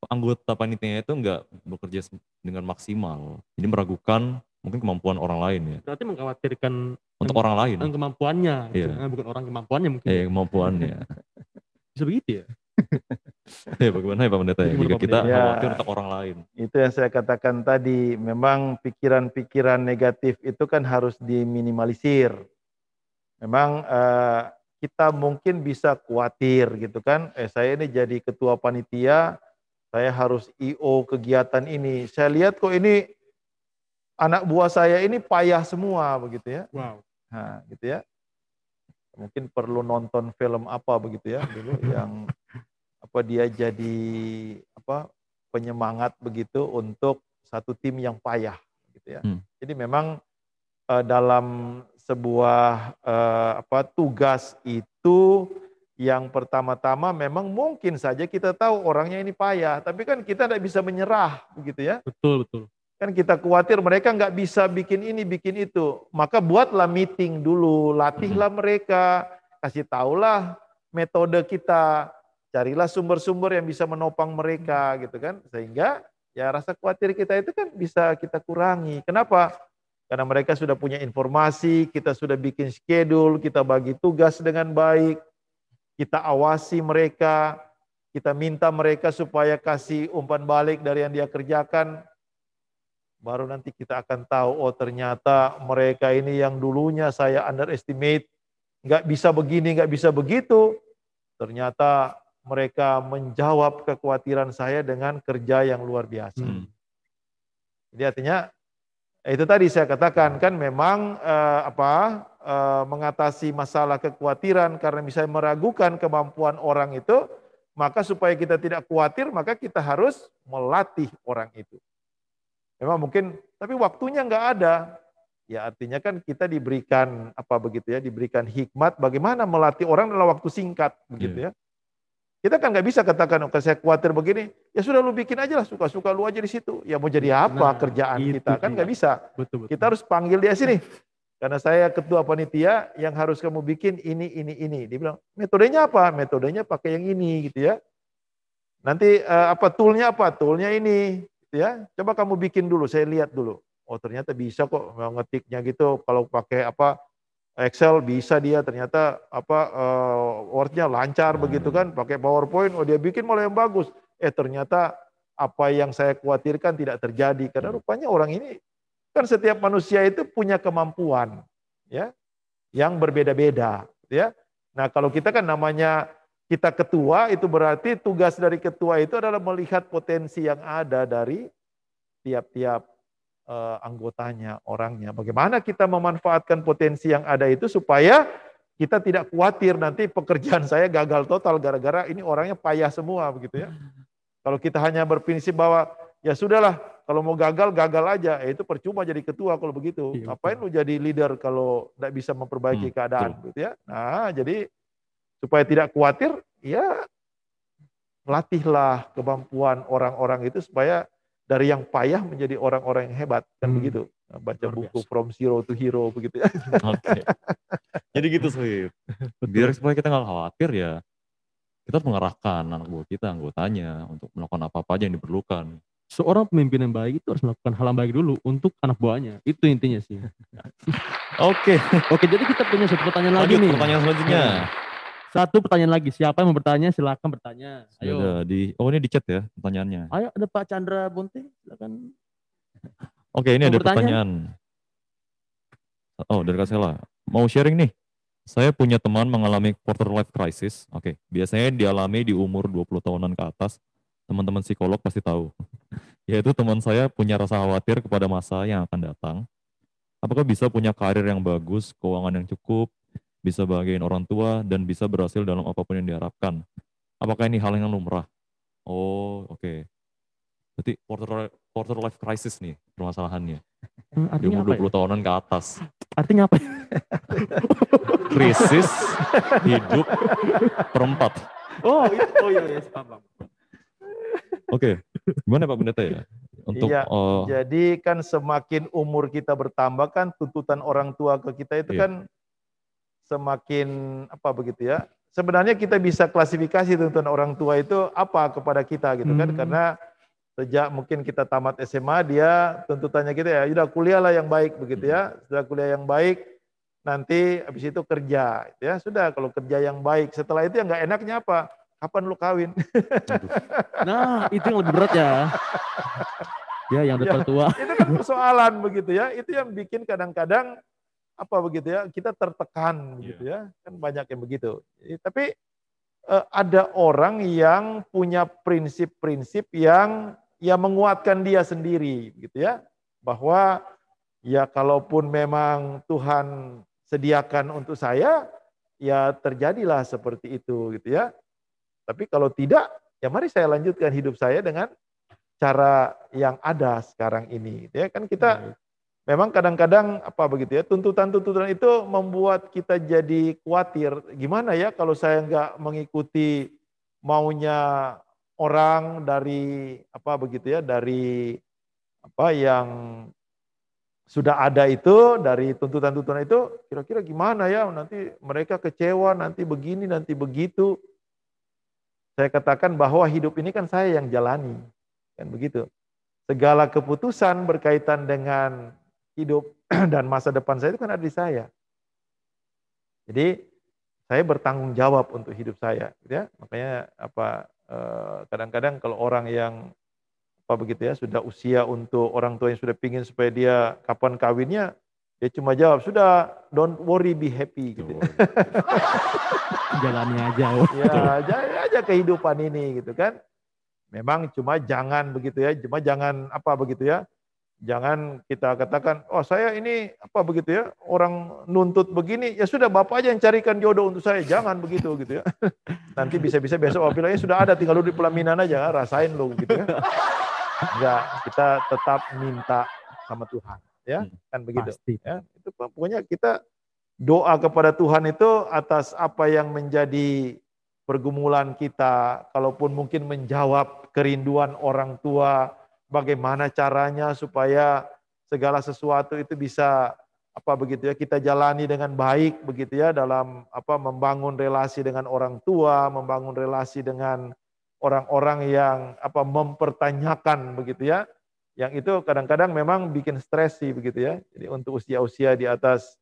anggota panitianya itu nggak bekerja dengan maksimal. Jadi meragukan mungkin kemampuan orang lain ya. Berarti mengkhawatirkan Untuk orang lain. orang kemampuannya, gitu. Iya. Eh, bukan orang kemampuannya mungkin. Eh, kemampuannya. Bisa begitu ya? ya bagaimana ya Pak Pendeta ya? Jika kita Pendeta? khawatir Ya. untuk orang lain. itu yang saya katakan tadi memang pikiran-pikiran negatif itu kan harus diminimalisir memang eh, kita mungkin bisa khawatir gitu kan eh saya ini jadi ketua panitia saya harus IO kegiatan ini saya lihat kok ini anak buah saya ini payah semua begitu ya Wow. Nah, gitu ya. Mungkin perlu nonton film apa begitu ya dulu yang apa dia jadi apa penyemangat begitu untuk satu tim yang payah gitu ya. Hmm. Jadi memang eh, dalam sebuah eh, apa tugas itu yang pertama-tama memang mungkin saja kita tahu orangnya ini payah, tapi kan kita tidak bisa menyerah begitu ya. Betul, betul. Kan kita khawatir mereka nggak bisa bikin ini, bikin itu. Maka buatlah meeting dulu, latihlah mereka, kasih tahulah metode kita, carilah sumber-sumber yang bisa menopang mereka gitu kan. Sehingga ya rasa khawatir kita itu kan bisa kita kurangi. Kenapa? Karena mereka sudah punya informasi, kita sudah bikin schedule, kita bagi tugas dengan baik, kita awasi mereka, kita minta mereka supaya kasih umpan balik dari yang dia kerjakan, baru nanti kita akan tahu oh ternyata mereka ini yang dulunya saya underestimate. Nggak bisa begini nggak bisa begitu. Ternyata mereka menjawab kekhawatiran saya dengan kerja yang luar biasa. Hmm. jadi artinya itu tadi saya katakan kan memang eh, apa eh, mengatasi masalah kekhawatiran karena misalnya meragukan kemampuan orang itu maka supaya kita tidak khawatir maka kita harus melatih orang itu. Memang mungkin tapi waktunya nggak ada. Ya artinya kan kita diberikan apa begitu ya diberikan hikmat bagaimana melatih orang dalam waktu singkat begitu ya kita kan nggak bisa katakan oke saya khawatir begini. Ya sudah lu bikin aja lah suka-suka lu aja di situ. Ya mau jadi apa Nah, kerjaan itu kita? Kan nggak bisa. Betul, betul. kita harus panggil dia sini. Karena saya ketua panitia yang harus kamu bikin ini ini ini. Dia bilang metodenya apa? Metodenya pakai yang ini gitu ya. Nanti eh, apa toolnya apa? Toolnya ini gitu ya. Coba kamu bikin dulu saya lihat dulu. Oh ternyata bisa kok ngetiknya gitu. Kalau pakai apa Excel bisa dia ternyata apa uh, Word-nya lancar begitu kan, pakai PowerPoint, oh dia bikin malah yang bagus. Eh ternyata apa yang saya khawatirkan tidak terjadi karena rupanya orang ini kan setiap manusia itu punya kemampuan ya yang berbeda-beda ya. Nah, kalau kita kan namanya kita ketua itu berarti tugas dari ketua itu adalah melihat potensi yang ada dari tiap-tiap uh, anggotanya, orangnya. Bagaimana kita memanfaatkan potensi yang ada itu supaya kita tidak khawatir nanti pekerjaan saya gagal total gara-gara ini orangnya payah semua begitu ya. Kalau kita hanya berprinsip bahwa ya sudahlah kalau mau gagal gagal aja, ya itu percuma jadi ketua kalau begitu. Iya, Ngapain lu jadi leader kalau tidak bisa memperbaiki hmm, keadaan betul. gitu ya. Nah, jadi supaya tidak khawatir, ya latihlah kemampuan orang-orang itu supaya dari yang payah menjadi orang-orang yang hebat kan hmm. begitu. Nah, baca buku from zero to hero begitu ya. Oke. Okay. jadi gitu sih biar supaya kita nggak khawatir ya kita mengarahkan anak buah kita anggotanya untuk melakukan apa-apa aja yang diperlukan. Seorang pemimpin yang baik itu harus melakukan hal yang baik dulu untuk anak buahnya. Itu intinya sih. Oke. Oke jadi kita punya satu pertanyaan lagi nih. pertanyaan selanjutnya satu pertanyaan lagi. Siapa yang mau bertanya silakan bertanya. Ayo. Ada di Oh ini di chat ya pertanyaannya. Ayo ada Pak Chandra Bunting silakan. Oke ini mau ada bertanya? pertanyaan. Oh dari Kasela. Mau sharing nih. Saya punya teman mengalami quarter life crisis. Oke, biasanya dialami di umur 20 tahunan ke atas. Teman-teman psikolog pasti tahu. Yaitu teman saya punya rasa khawatir kepada masa yang akan datang. Apakah bisa punya karir yang bagus, keuangan yang cukup, bisa bahagiain orang tua, dan bisa berhasil dalam apa pun yang diharapkan. Apakah ini hal yang lumrah? Oh, oke. Okay. Berarti quarter, quarter life crisis nih permasalahannya. Hmm, Di umur 20 ya? tahunan ke atas. Artinya apa? Krisis hidup perempat. Oh, iya, oh iya, iya, paham. Oke, gimana Pak Pendeta ya? Untuk, iya, uh, jadi kan semakin umur kita bertambah kan tuntutan orang tua ke kita itu iya. kan semakin apa begitu ya. Sebenarnya kita bisa klasifikasi tuntutan orang tua itu apa kepada kita gitu kan hmm. karena sejak mungkin kita tamat SMA dia tuntutannya kita ya sudah kuliahlah yang baik begitu ya. Sudah kuliah yang baik nanti habis itu kerja gitu ya. Sudah kalau kerja yang baik setelah itu yang nggak enaknya apa? Kapan lu kawin? Nah, itu yang lebih berat ya. Ya, yang depan ya, tua. Itu kan persoalan begitu ya. Itu yang bikin kadang-kadang apa begitu ya kita tertekan gitu ya kan banyak yang begitu. Tapi eh, ada orang yang punya prinsip-prinsip yang ya menguatkan dia sendiri gitu ya bahwa ya kalaupun memang Tuhan sediakan untuk saya ya terjadilah seperti itu gitu ya. Tapi kalau tidak ya mari saya lanjutkan hidup saya dengan cara yang ada sekarang ini gitu ya. Kan kita memang kadang-kadang apa begitu ya tuntutan-tuntutan itu membuat kita jadi khawatir gimana ya kalau saya nggak mengikuti maunya orang dari apa begitu ya dari apa yang sudah ada itu dari tuntutan-tuntutan itu kira-kira gimana ya nanti mereka kecewa nanti begini nanti begitu. Saya katakan bahwa hidup ini kan saya yang jalani kan begitu. Segala keputusan berkaitan dengan hidup dan masa depan saya itu kan ada di saya. Jadi saya bertanggung jawab untuk hidup saya, gitu ya. Makanya apa eh, kadang-kadang kalau orang yang apa begitu ya sudah usia untuk orang tua yang sudah pingin supaya dia kapan kawinnya, dia cuma jawab sudah don't worry be happy gitu. Jalani aja. ya, jalani aja kehidupan ini gitu kan. Memang cuma jangan begitu ya, cuma jangan apa begitu ya Jangan kita katakan, oh saya ini apa begitu ya, orang nuntut begini, ya sudah Bapak aja yang carikan jodoh untuk saya. Jangan begitu gitu ya. Nanti bisa-bisa besok oh bilangnya sudah ada, tinggal lu di pelaminan aja, rasain lu gitu ya. Enggak, kita tetap minta sama Tuhan. Ya, hmm, kan begitu. Pasti. Ya, itu pokoknya kita doa kepada Tuhan itu atas apa yang menjadi pergumulan kita, kalaupun mungkin menjawab kerinduan orang tua, bagaimana caranya supaya segala sesuatu itu bisa apa begitu ya kita jalani dengan baik begitu ya dalam apa membangun relasi dengan orang tua, membangun relasi dengan orang-orang yang apa mempertanyakan begitu ya. Yang itu kadang-kadang memang bikin stres sih begitu ya. Jadi untuk usia-usia di atas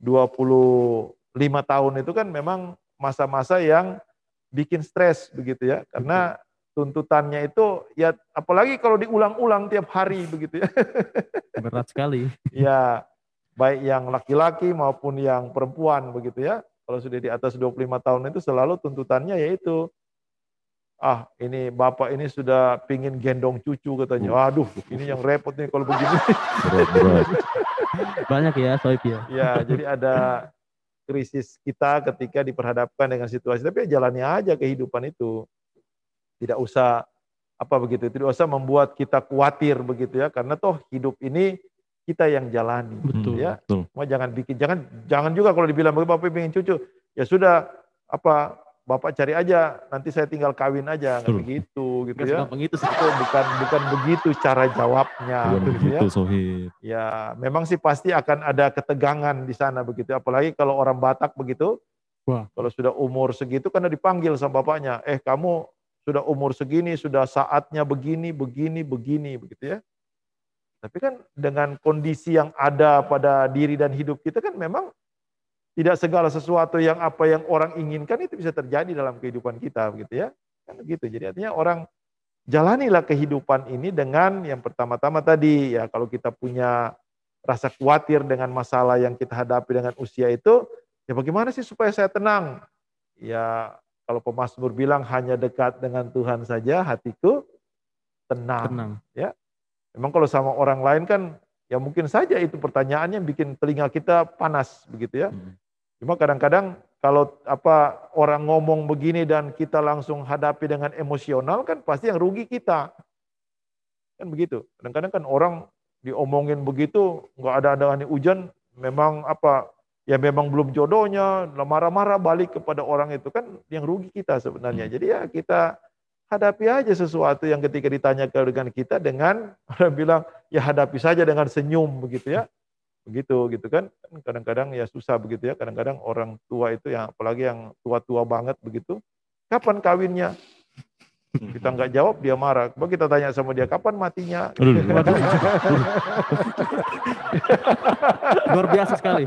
25 tahun itu kan memang masa-masa yang bikin stres begitu ya. Karena tuntutannya itu ya apalagi kalau diulang-ulang tiap hari begitu ya. Berat sekali. ya, baik yang laki-laki maupun yang perempuan begitu ya. Kalau sudah di atas 25 tahun itu selalu tuntutannya yaitu ah ini bapak ini sudah pingin gendong cucu katanya. Waduh, ini yang repot nih kalau begini. Berat, berat. Banyak ya soib ya. ya, jadi ada krisis kita ketika diperhadapkan dengan situasi. Tapi ya jalani aja kehidupan itu. Tidak usah apa begitu, tidak usah membuat kita khawatir begitu ya, karena toh hidup ini kita yang jalani. Betul. Ya, Betul. Cuma jangan bikin, jangan jangan juga kalau dibilang bapak pengen cucu, ya sudah apa bapak cari aja, nanti saya tinggal kawin aja, nggak Betul. begitu gitu Gak ya. itu bukan bukan begitu cara jawabnya, Bukan gitu ya. begitu, Sohib. Ya, memang sih pasti akan ada ketegangan di sana begitu. Apalagi kalau orang Batak begitu. Wah. Kalau sudah umur segitu karena dipanggil sama bapaknya, eh kamu sudah umur segini, sudah saatnya begini, begini, begini begitu ya. Tapi kan dengan kondisi yang ada pada diri dan hidup kita kan memang tidak segala sesuatu yang apa yang orang inginkan itu bisa terjadi dalam kehidupan kita begitu ya. Kan begitu. Jadi artinya orang jalanilah kehidupan ini dengan yang pertama-tama tadi ya kalau kita punya rasa khawatir dengan masalah yang kita hadapi dengan usia itu ya bagaimana sih supaya saya tenang ya kalau pemazmur bilang hanya dekat dengan Tuhan saja hatiku tenang. Tenang. Memang kalau sama orang lain kan ya mungkin saja itu pertanyaannya yang bikin telinga kita panas begitu ya. Hmm. Cuma kadang-kadang kalau apa orang ngomong begini dan kita langsung hadapi dengan emosional kan pasti yang rugi kita. Kan begitu. Kadang-kadang kan orang diomongin begitu nggak ada ada hujan memang apa ya memang belum jodohnya marah-marah balik kepada orang itu. Kan yang rugi kita sebenarnya. Jadi ya kita hadapi aja sesuatu yang ketika ditanya dengan kita dengan orang bilang ya hadapi saja dengan senyum begitu ya. Begitu gitu kan. Kan kadang-kadang ya susah begitu ya. Kadang-kadang orang tua itu yang apalagi yang tua-tua banget begitu. Kapan kawinnya kita nggak jawab dia marah coba kita tanya sama dia kapan matinya Aduh. Luar biasa sekali.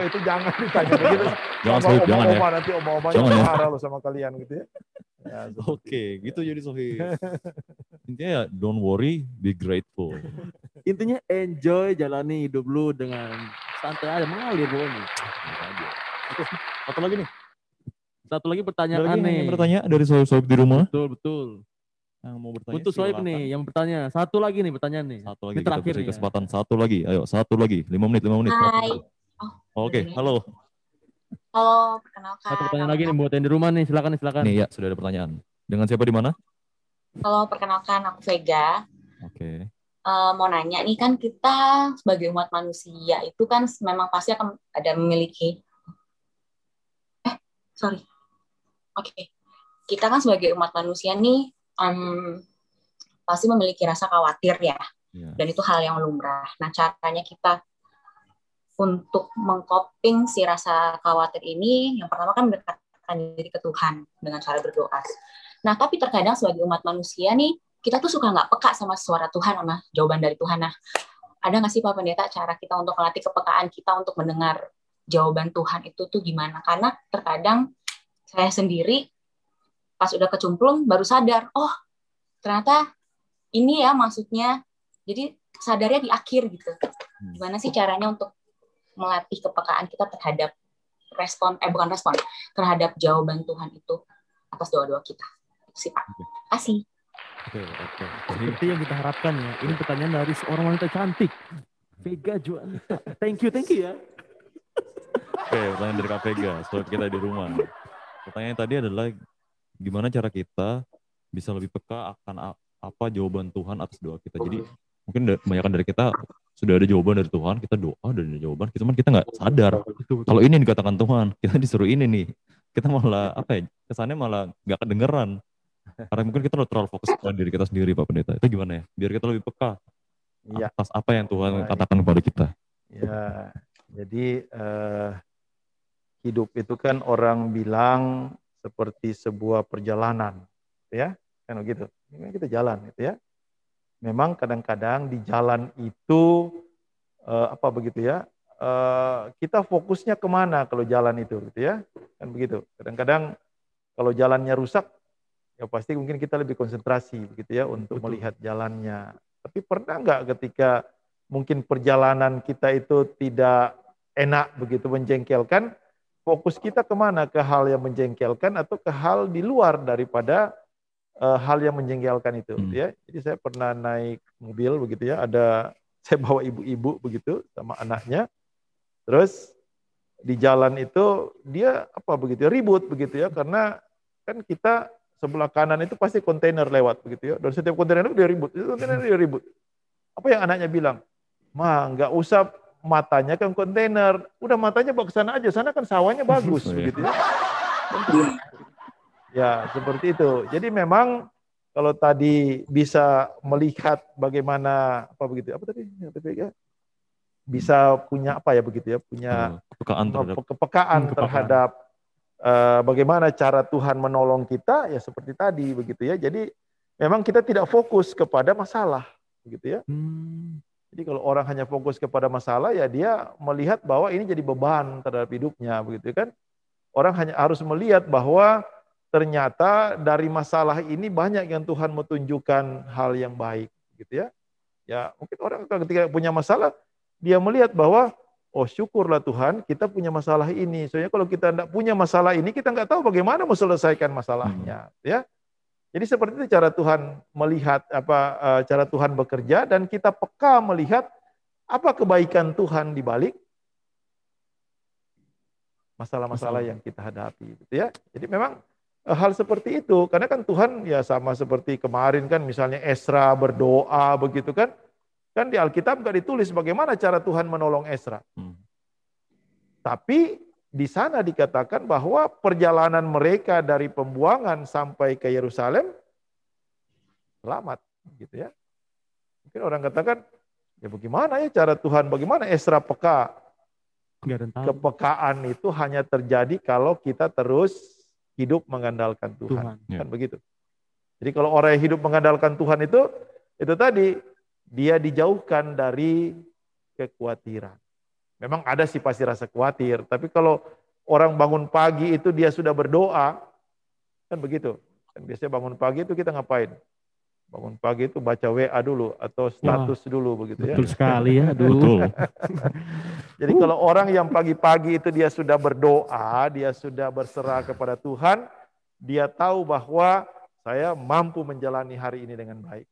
Itu jangan ditanya begitu Jangan, sama Sohib, jangan ya. oma-oma nanti oma-omanya Jangan ya. marah loh sama kalian gitu ya, ya Oke, gitu jadi Sohib. Intinya ya, don't worry, be grateful. Intinya enjoy jalani hidup lu dengan santai aja mengalir pokoknya. Oke, Satu lagi nih. Satu lagi Ada pertanyaan lagi nih. yang bertanya dari Sohib-Sohib di rumah. Betul betul. Yang mau bertanya. Untuk Soib silakan. nih yang bertanya. Satu lagi nih pertanyaan nih. Satu lagi Ini kita terakhir nih ya. kesempatan satu lagi. Ayo, satu lagi. Lima menit, lima menit. Hai. Oh, Oke, boleh. halo. Halo, perkenalkan. Satu pertanyaan lagi nih buat yang di rumah nih. Silakan nih silakan. Nih ya, sudah ada pertanyaan. Dengan siapa di mana? Halo, perkenalkan aku Vega. Oke. Eh, mau nanya nih kan kita sebagai umat manusia itu kan memang pasti akan ada memiliki eh sorry oke kita kan sebagai umat manusia nih em, pasti memiliki rasa khawatir ya Ya. dan itu hal yang lumrah. Nah caranya kita untuk mengcoping si rasa khawatir ini yang pertama kan mendekatkan diri ke Tuhan dengan cara berdoa. Nah tapi terkadang sebagai umat manusia nih kita tuh suka nggak peka sama suara Tuhan sama jawaban dari Tuhan. Nah ada nggak sih Pak Pendeta cara kita untuk melatih kepekaan kita untuk mendengar jawaban Tuhan itu tuh gimana? Karena terkadang saya sendiri pas udah kecumplung baru sadar, oh ternyata ini ya maksudnya. Jadi sadarnya di akhir gitu. Gimana sih caranya untuk melatih kepekaan kita terhadap respon, eh bukan respon, terhadap jawaban Tuhan itu atas doa-doa kita. Itu sih Pak. Kasih. Oke, oke. Seperti yang kita harapkan ya. Ini pertanyaan dari seorang wanita cantik. Vega Juanita. Thank you, thank you ya. Oke, pertanyaan dari Kak Vega, sobat kita di rumah. Pertanyaan tadi adalah gimana cara kita bisa lebih peka akan apa jawaban Tuhan atas doa kita. Jadi mungkin kebanyakan dari kita sudah ada jawaban dari Tuhan, kita doa dan ada jawaban, cuman kita nggak sadar kalau ini yang dikatakan Tuhan, kita disuruh ini nih, kita malah apa ya? Kesannya malah nggak kedengeran. Karena mungkin kita udah terlalu fokus pada diri kita sendiri, Pak Pendeta. Itu gimana ya? Biar kita lebih peka Iya. atas apa yang Tuhan Baik. katakan kepada kita. Ya, jadi eh, hidup itu kan orang bilang seperti sebuah perjalanan, ya, kan begitu. Ini kan kita jalan, gitu ya. Memang kadang-kadang di jalan itu eh, apa begitu ya, eh, kita fokusnya ke mana kalau jalan itu gitu ya kan begitu kadang-kadang kalau jalannya rusak ya pasti mungkin kita lebih konsentrasi begitu ya untuk Betul. melihat jalannya tapi pernah nggak ketika mungkin perjalanan kita itu tidak enak begitu menjengkelkan fokus kita ke mana? Ke hal yang menjengkelkan atau ke hal di luar daripada eh, hal yang menjengkelkan itu Hmm. ya? Jadi saya pernah naik mobil begitu ya ada saya bawa ibu-ibu begitu sama anaknya. Terus di jalan itu dia apa begitu ya, ribut begitu ya karena kan kita sebelah kanan itu pasti kontainer lewat begitu ya dan setiap kontainer itu dia ribut itu kontainer dia ribut. Apa yang anaknya bilang? Ma nggak usah matanya ke kontainer udah matanya bawa ke sana aja sana kan sawahnya bagus Iya. begitu ya ya seperti itu jadi memang kalau tadi bisa melihat bagaimana apa begitu apa tadi ya bisa punya apa ya begitu ya punya Eh, kepekaan terhadap kepekaan, Hmm, terhadap eh, bagaimana cara Tuhan menolong kita ya seperti tadi begitu ya. Jadi memang kita tidak fokus kepada masalah begitu ya. Hmm. Jadi kalau orang hanya fokus kepada masalah ya dia melihat bahwa ini jadi beban terhadap hidupnya begitu kan. Orang hanya harus melihat bahwa ternyata dari masalah ini banyak yang Tuhan mau tunjukkan hal yang baik gitu ya. Ya mungkin orang ketika punya masalah dia melihat bahwa oh syukurlah Tuhan kita punya masalah ini. Soalnya kalau kita tidak punya masalah ini kita nggak tahu bagaimana mau selesaikan masalahnya ya. Jadi seperti itu cara Tuhan melihat apa eh, cara Tuhan bekerja dan kita peka melihat apa kebaikan Tuhan di balik masalah-masalah yang kita hadapi gitu ya. Jadi memang eh, hal seperti itu karena kan Tuhan ya sama seperti kemarin kan misalnya Esra berdoa begitu kan. Kan di Alkitab nggak ditulis bagaimana cara Tuhan menolong Esra. Hmm. Tapi di sana dikatakan bahwa perjalanan mereka dari pembuangan sampai ke Yerusalem selamat gitu ya. Mungkin orang katakan ya bagaimana ya cara Tuhan bagaimana Esra peka kepekaan itu hanya terjadi kalau kita terus hidup mengandalkan Tuhan. Tuhan. Ya. Kan begitu. Jadi kalau orang yang hidup mengandalkan Tuhan itu itu tadi dia dijauhkan dari kekhawatiran. Memang ada sih pasti rasa khawatir, tapi kalau orang bangun pagi itu dia sudah berdoa, kan begitu. Kan biasanya bangun pagi itu kita ngapain? Bangun pagi itu baca WA dulu atau status dulu begitu ya. Betul sekali ya. Betul. Jadi kalau orang yang pagi-pagi itu dia sudah berdoa, dia sudah berserah kepada Tuhan, dia tahu bahwa saya mampu menjalani hari ini dengan baik.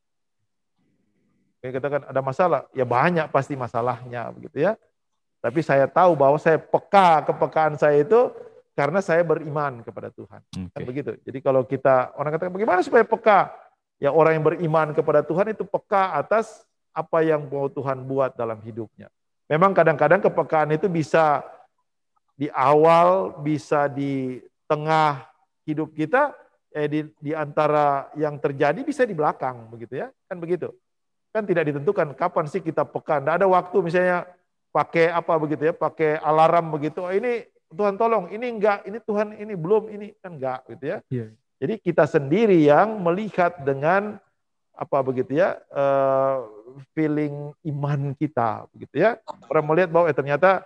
Kayak katakan ada masalah, ya banyak pasti masalahnya begitu ya. Tapi saya tahu bahwa saya peka, kepekaan saya itu karena saya beriman kepada Tuhan. Kan Oke. begitu. Jadi kalau kita orang katakan bagaimana supaya peka? Ya orang yang beriman kepada Tuhan itu peka atas apa yang mau Tuhan buat dalam hidupnya. Memang kadang-kadang kepekaan itu bisa di awal, bisa di tengah hidup kita, eh di, di antara yang terjadi bisa di belakang begitu ya. Kan begitu. Kan tidak ditentukan kapan sih kita peka. Tidak ada waktu misalnya pakai apa begitu ya, pakai alarm begitu. Oh, ini Tuhan tolong, ini enggak, ini Tuhan ini belum, ini kan enggak gitu ya. Iya. Jadi kita sendiri yang melihat dengan apa begitu ya eh, feeling iman kita begitu ya. Orang melihat bahwa eh, ternyata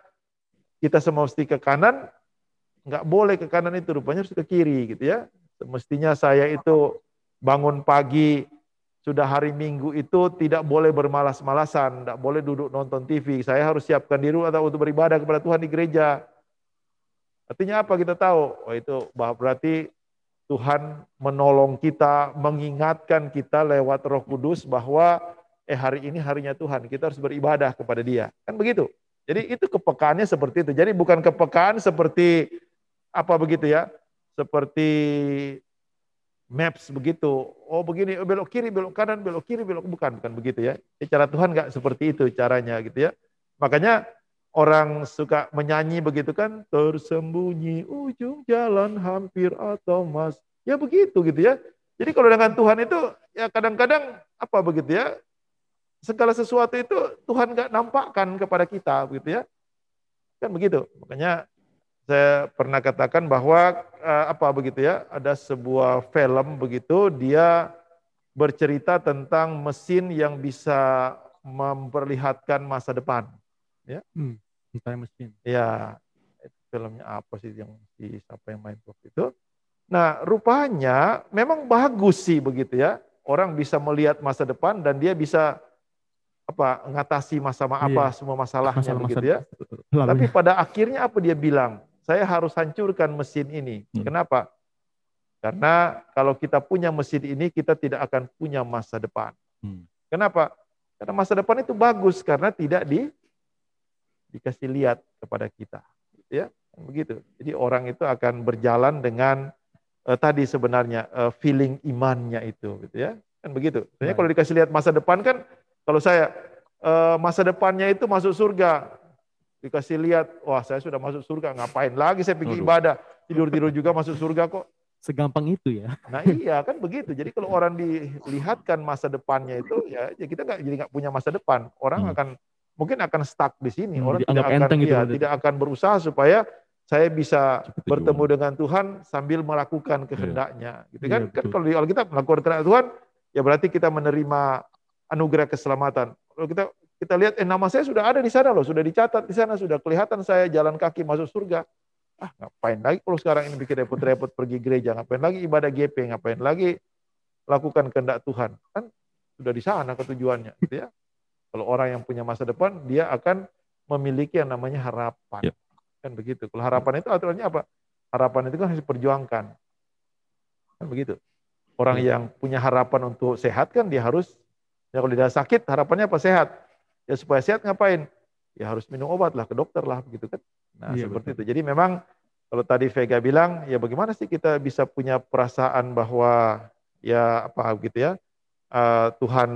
kita semesti ke kanan, nggak boleh ke kanan itu rupanya harus ke kiri gitu ya. Semestinya saya itu bangun pagi sudah hari Minggu itu tidak boleh bermalas-malasan, tidak boleh duduk nonton TV. Saya harus siapkan diri atau untuk beribadah kepada Tuhan di gereja. Artinya apa kita tahu? Oh itu bah- berarti Tuhan menolong kita, mengingatkan kita lewat Roh Kudus bahwa eh hari ini harinya Tuhan, kita harus beribadah kepada Dia. Kan begitu. Jadi itu kepekaannya seperti itu. Jadi bukan kepekaan seperti apa begitu ya? Seperti maps begitu. Oh begini, oh, belok kiri, belok kanan, belok kiri, belok bukan, bukan begitu ya. Cara Tuhan nggak seperti itu caranya gitu ya. Makanya orang suka menyanyi begitu kan, tersembunyi ujung jalan hampir atau mas. Ya begitu gitu ya. Jadi kalau dengan Tuhan itu ya kadang-kadang apa begitu ya, segala sesuatu itu Tuhan nggak nampakkan kepada kita begitu ya. Kan begitu. Makanya saya pernah katakan bahwa apa begitu ya, ada sebuah film begitu dia bercerita tentang mesin yang bisa memperlihatkan masa depan. Ya. Hmm. Machine. Ya, itu filmnya apa sih yang si siapa yang main waktu itu? Nah, rupanya memang bagus sih begitu ya. Orang bisa melihat masa depan dan dia bisa apa ngatasi masa apa Iya. semua masalahnya Masalah-masalah begitu ya. lalu Tapi pada akhirnya apa dia bilang? Saya harus hancurkan mesin ini. Hmm. Kenapa? Karena kalau kita punya mesin ini, kita tidak akan punya masa depan. Hmm. Kenapa? Karena masa depan itu bagus karena tidak di dikasih lihat kepada kita, ya. Begitu. Jadi orang itu akan berjalan dengan eh, tadi sebenarnya eh, feeling imannya itu, gitu ya. Kan begitu. Sebenarnya kalau dikasih lihat masa depan kan, kalau saya eh, masa depannya itu masuk surga, dikasih lihat, wah saya sudah masuk surga, ngapain lagi saya pergi ibadah, tidur-tidur juga masuk surga kok. segampang itu ya. Nah iya kan begitu. Jadi kalau orang dilihatkan masa depannya itu ya, ya kita nggak jadi nggak punya masa depan. Orang Hmm. akan mungkin akan stuck di sini. Hmm, orang tidak akan gitu berarti. tidak akan berusaha supaya saya bisa Seperti bertemu dengan Tuhan sambil melakukan kehendaknya. Gitu kan? Iya, kan kalau di Alkitab melakukan kehendak Tuhan ya berarti kita menerima anugerah keselamatan. Kalau kita kita lihat eh nama saya sudah ada di sana loh, sudah dicatat di sana, sudah kelihatan saya jalan kaki masuk surga. Ah, ngapain lagi kalau sekarang ini bikin repot-repot pergi gereja, ngapain lagi ibadah GP, ngapain lagi lakukan kehendak Tuhan. Kan sudah di sana ketujuannya, gitu ya. Kalau orang yang punya masa depan, dia akan memiliki yang namanya harapan. Ya. Kan begitu. Kalau harapan itu aturannya apa? Harapan itu kan harus diperjuangkan. Kan begitu. Orang Ya. yang punya harapan untuk sehat kan dia harus ya kalau dia sakit harapannya apa sehat. Ya supaya sehat ngapain? Ya harus minum obat lah ke dokter lah begitu kan. Nah, Iya, seperti betul. itu. Jadi memang kalau tadi Vega bilang, ya bagaimana sih kita bisa punya perasaan bahwa ya apa gitu ya, eh, Tuhan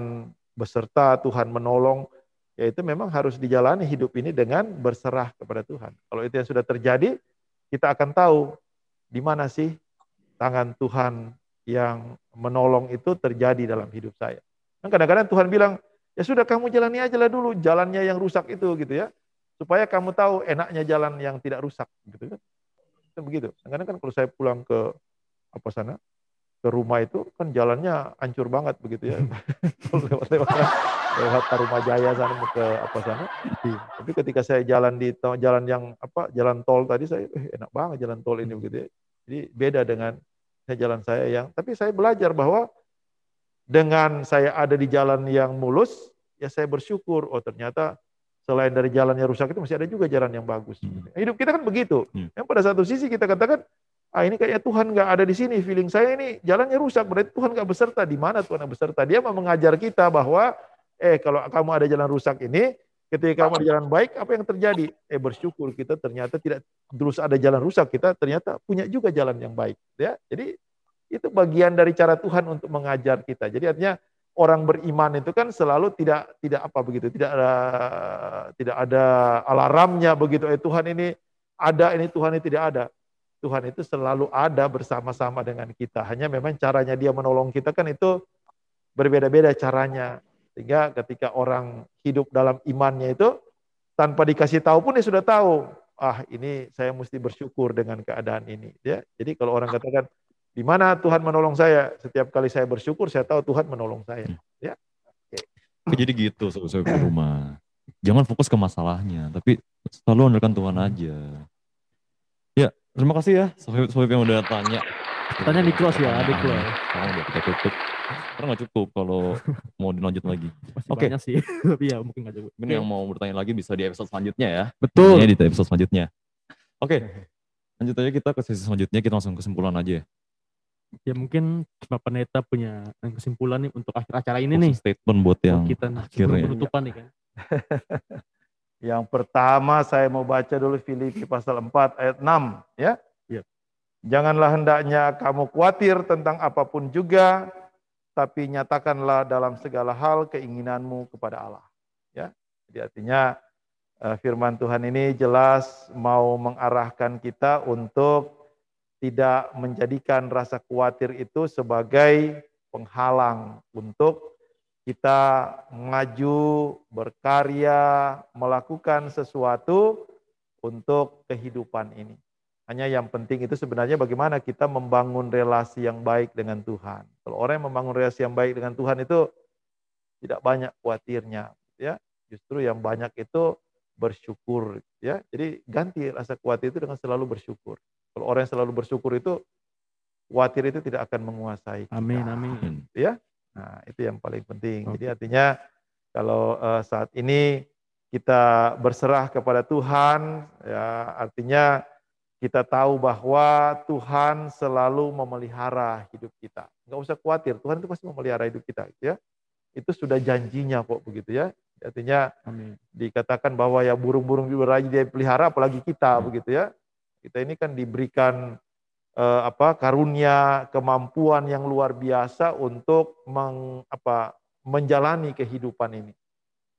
beserta, Tuhan menolong, ya itu memang harus dijalani hidup ini dengan berserah kepada Tuhan. Kalau itu yang sudah terjadi, kita akan tahu di mana sih tangan Tuhan yang menolong itu terjadi dalam hidup saya. Kan kadang-kadang Tuhan bilang, ya sudah kamu jalani aja lah dulu jalannya yang rusak itu gitu ya. Supaya kamu tahu enaknya jalan yang tidak rusak gitu kan. Kan begitu. Kadang-kadang kan kalau saya pulang ke apa sana ke rumah itu kan jalannya hancur banget begitu ya. Kalau lewat-lewat lewat Tarumajaya sana mau ke apa sana. Tapi ketika saya jalan di jalan yang apa jalan tol tadi saya eh, enak banget jalan tol ini begitu ya. Jadi beda dengan saya jalan saya yang tapi saya belajar bahwa dengan saya ada di jalan yang mulus ya saya bersyukur oh ternyata selain dari jalan yang rusak itu masih ada juga jalan yang bagus. Hmm. Hidup kita kan begitu. Hmm. Yang pada satu sisi kita katakan ah ini kayaknya Tuhan nggak ada di sini, feeling saya ini jalannya rusak, berarti Tuhan nggak beserta. Di mana Tuhan nggak beserta? Dia mau mengajar kita bahwa eh kalau kamu ada jalan rusak ini, ketika kamu ada jalan baik, apa yang terjadi? Eh bersyukur kita ternyata tidak terus ada jalan rusak, kita ternyata punya juga jalan yang baik. Ya, jadi itu bagian dari cara Tuhan untuk mengajar kita. Jadi artinya orang beriman itu kan selalu tidak tidak apa begitu, tidak ada tidak ada alarmnya begitu. Eh Tuhan ini ada, ini Tuhan ini tidak ada. Tuhan itu selalu ada bersama-sama dengan kita. Hanya memang caranya dia menolong kita kan itu berbeda-beda caranya. Sehingga ketika orang hidup dalam imannya itu tanpa dikasih tahu pun dia sudah tahu. Ah ini saya mesti bersyukur dengan keadaan ini. Ya, jadi kalau orang katakan di mana Tuhan menolong saya, setiap kali saya bersyukur saya tahu Tuhan menolong saya. Ya, Jadi gitu sobat di rumah. Jangan fokus ke masalahnya, tapi selalu andalkan Tuhan aja. Ya, terima kasih ya sobat yang udah tanya. Tanya di close ya, di close. Sekarang udah kita tutup. Karena nggak cukup kalau mau dilanjut lagi. Masih Oke. banyak sih. Tapi ya mungkin nggak cukup. Mungkin yang mau bertanya lagi bisa di episode selanjutnya ya. Betul. Ini di episode selanjutnya. Oke, lanjut aja kita ke sesi selanjutnya. Kita langsung kesimpulan aja ya. Ya mungkin Pak Pendeta punya kesimpulan nih untuk akhir acara ini nih. Statement buat yang kita nah, akhirnya. penutupan nih kan. Yang pertama saya mau baca dulu Filipi pasal 4 ayat 6 ya. Iya. Janganlah hendaknya kamu khawatir tentang apa pun juga tapi nyatakanlah dalam segala hal keinginanmu kepada Allah. Ya. Jadi artinya eh, firman Tuhan ini jelas mau mengarahkan kita untuk tidak menjadikan rasa khawatir itu sebagai penghalang untuk kita maju, berkarya, melakukan sesuatu untuk kehidupan ini. Hanya yang penting itu sebenarnya bagaimana kita membangun relasi yang baik dengan Tuhan. Kalau orang yang membangun relasi yang baik dengan Tuhan itu tidak banyak khawatirnya, ya. Justru yang banyak itu bersyukur ya. Jadi ganti rasa khawatir itu dengan selalu bersyukur. Kalau orang yang selalu bersyukur itu khawatir itu tidak akan menguasai kita. Amin, amin. Ya. Nah, itu yang paling penting. Jadi artinya kalau eh, saat ini kita berserah kepada Tuhan, ya artinya kita tahu bahwa Tuhan selalu memelihara hidup kita. Nggak usah khawatir, Tuhan itu pasti memelihara hidup kita, gitu ya. Itu sudah janjinya kok begitu ya. Artinya Amin. dikatakan bahwa ya burung-burung juga dia pelihara apalagi kita begitu ya. Kita ini kan diberikan eh, apa karunia kemampuan yang luar biasa untuk meng, apa menjalani kehidupan ini.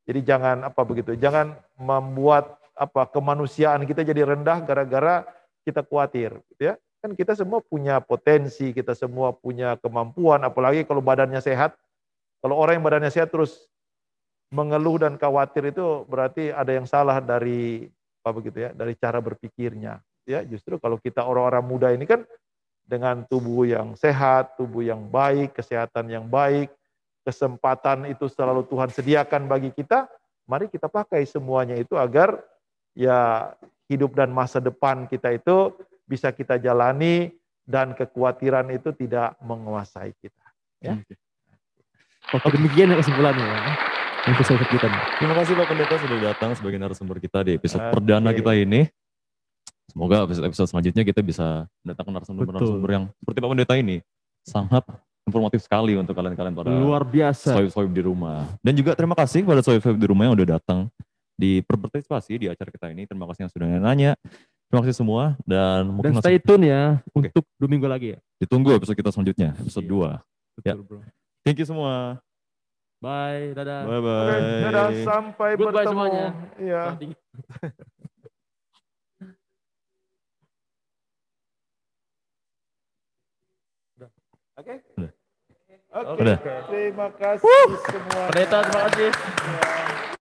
Jadi jangan apa begitu, jangan membuat apa kemanusiaan kita jadi rendah gara-gara kita khawatir gitu ya. Kan kita semua punya potensi, kita semua punya kemampuan apalagi kalau badannya sehat. Kalau orang yang badannya sehat terus mengeluh dan khawatir itu berarti ada yang salah dari apa begitu ya, dari cara berpikirnya. Ya, justru kalau kita orang-orang muda ini kan dengan tubuh yang sehat, tubuh yang baik, kesehatan yang baik, kesempatan itu selalu Tuhan sediakan bagi kita, mari kita pakai semuanya itu agar ya hidup dan masa depan kita itu bisa kita jalani dan kekhawatiran itu tidak menguasai kita. Ya. Oke, demikian ya kesimpulannya ya. Untuk nih. Terima kasih Pak Pendeta sudah datang sebagai narasumber kita di episode Oke. perdana kita ini. Semoga episode-episode selanjutnya kita bisa mendatangkan narasumber-narasumber yang seperti Pak Pendeta ini. Sangat informatif sekali untuk kalian-kalian para Luar biasa. sohib-sohib di rumah. Dan juga terima kasih kepada sohib-sohib di rumah yang udah datang di berpartisipasi di acara kita ini. Terima kasih yang sudah nanya. Terima kasih semua dan Dan mungkin stay tune ya Oke. untuk dua minggu lagi ya. ditunggu episode kita selanjutnya, episode Iya. 2. Ya. Betul, bro. Thank you semua. Bye, dadah. Bye Oke, bye. dadah, sampai Goodbye bertemu. semuanya. Iya. Oke. Udah. Oke. Udah. Terima kasih semua. Pendeta, terima kasih. Ya.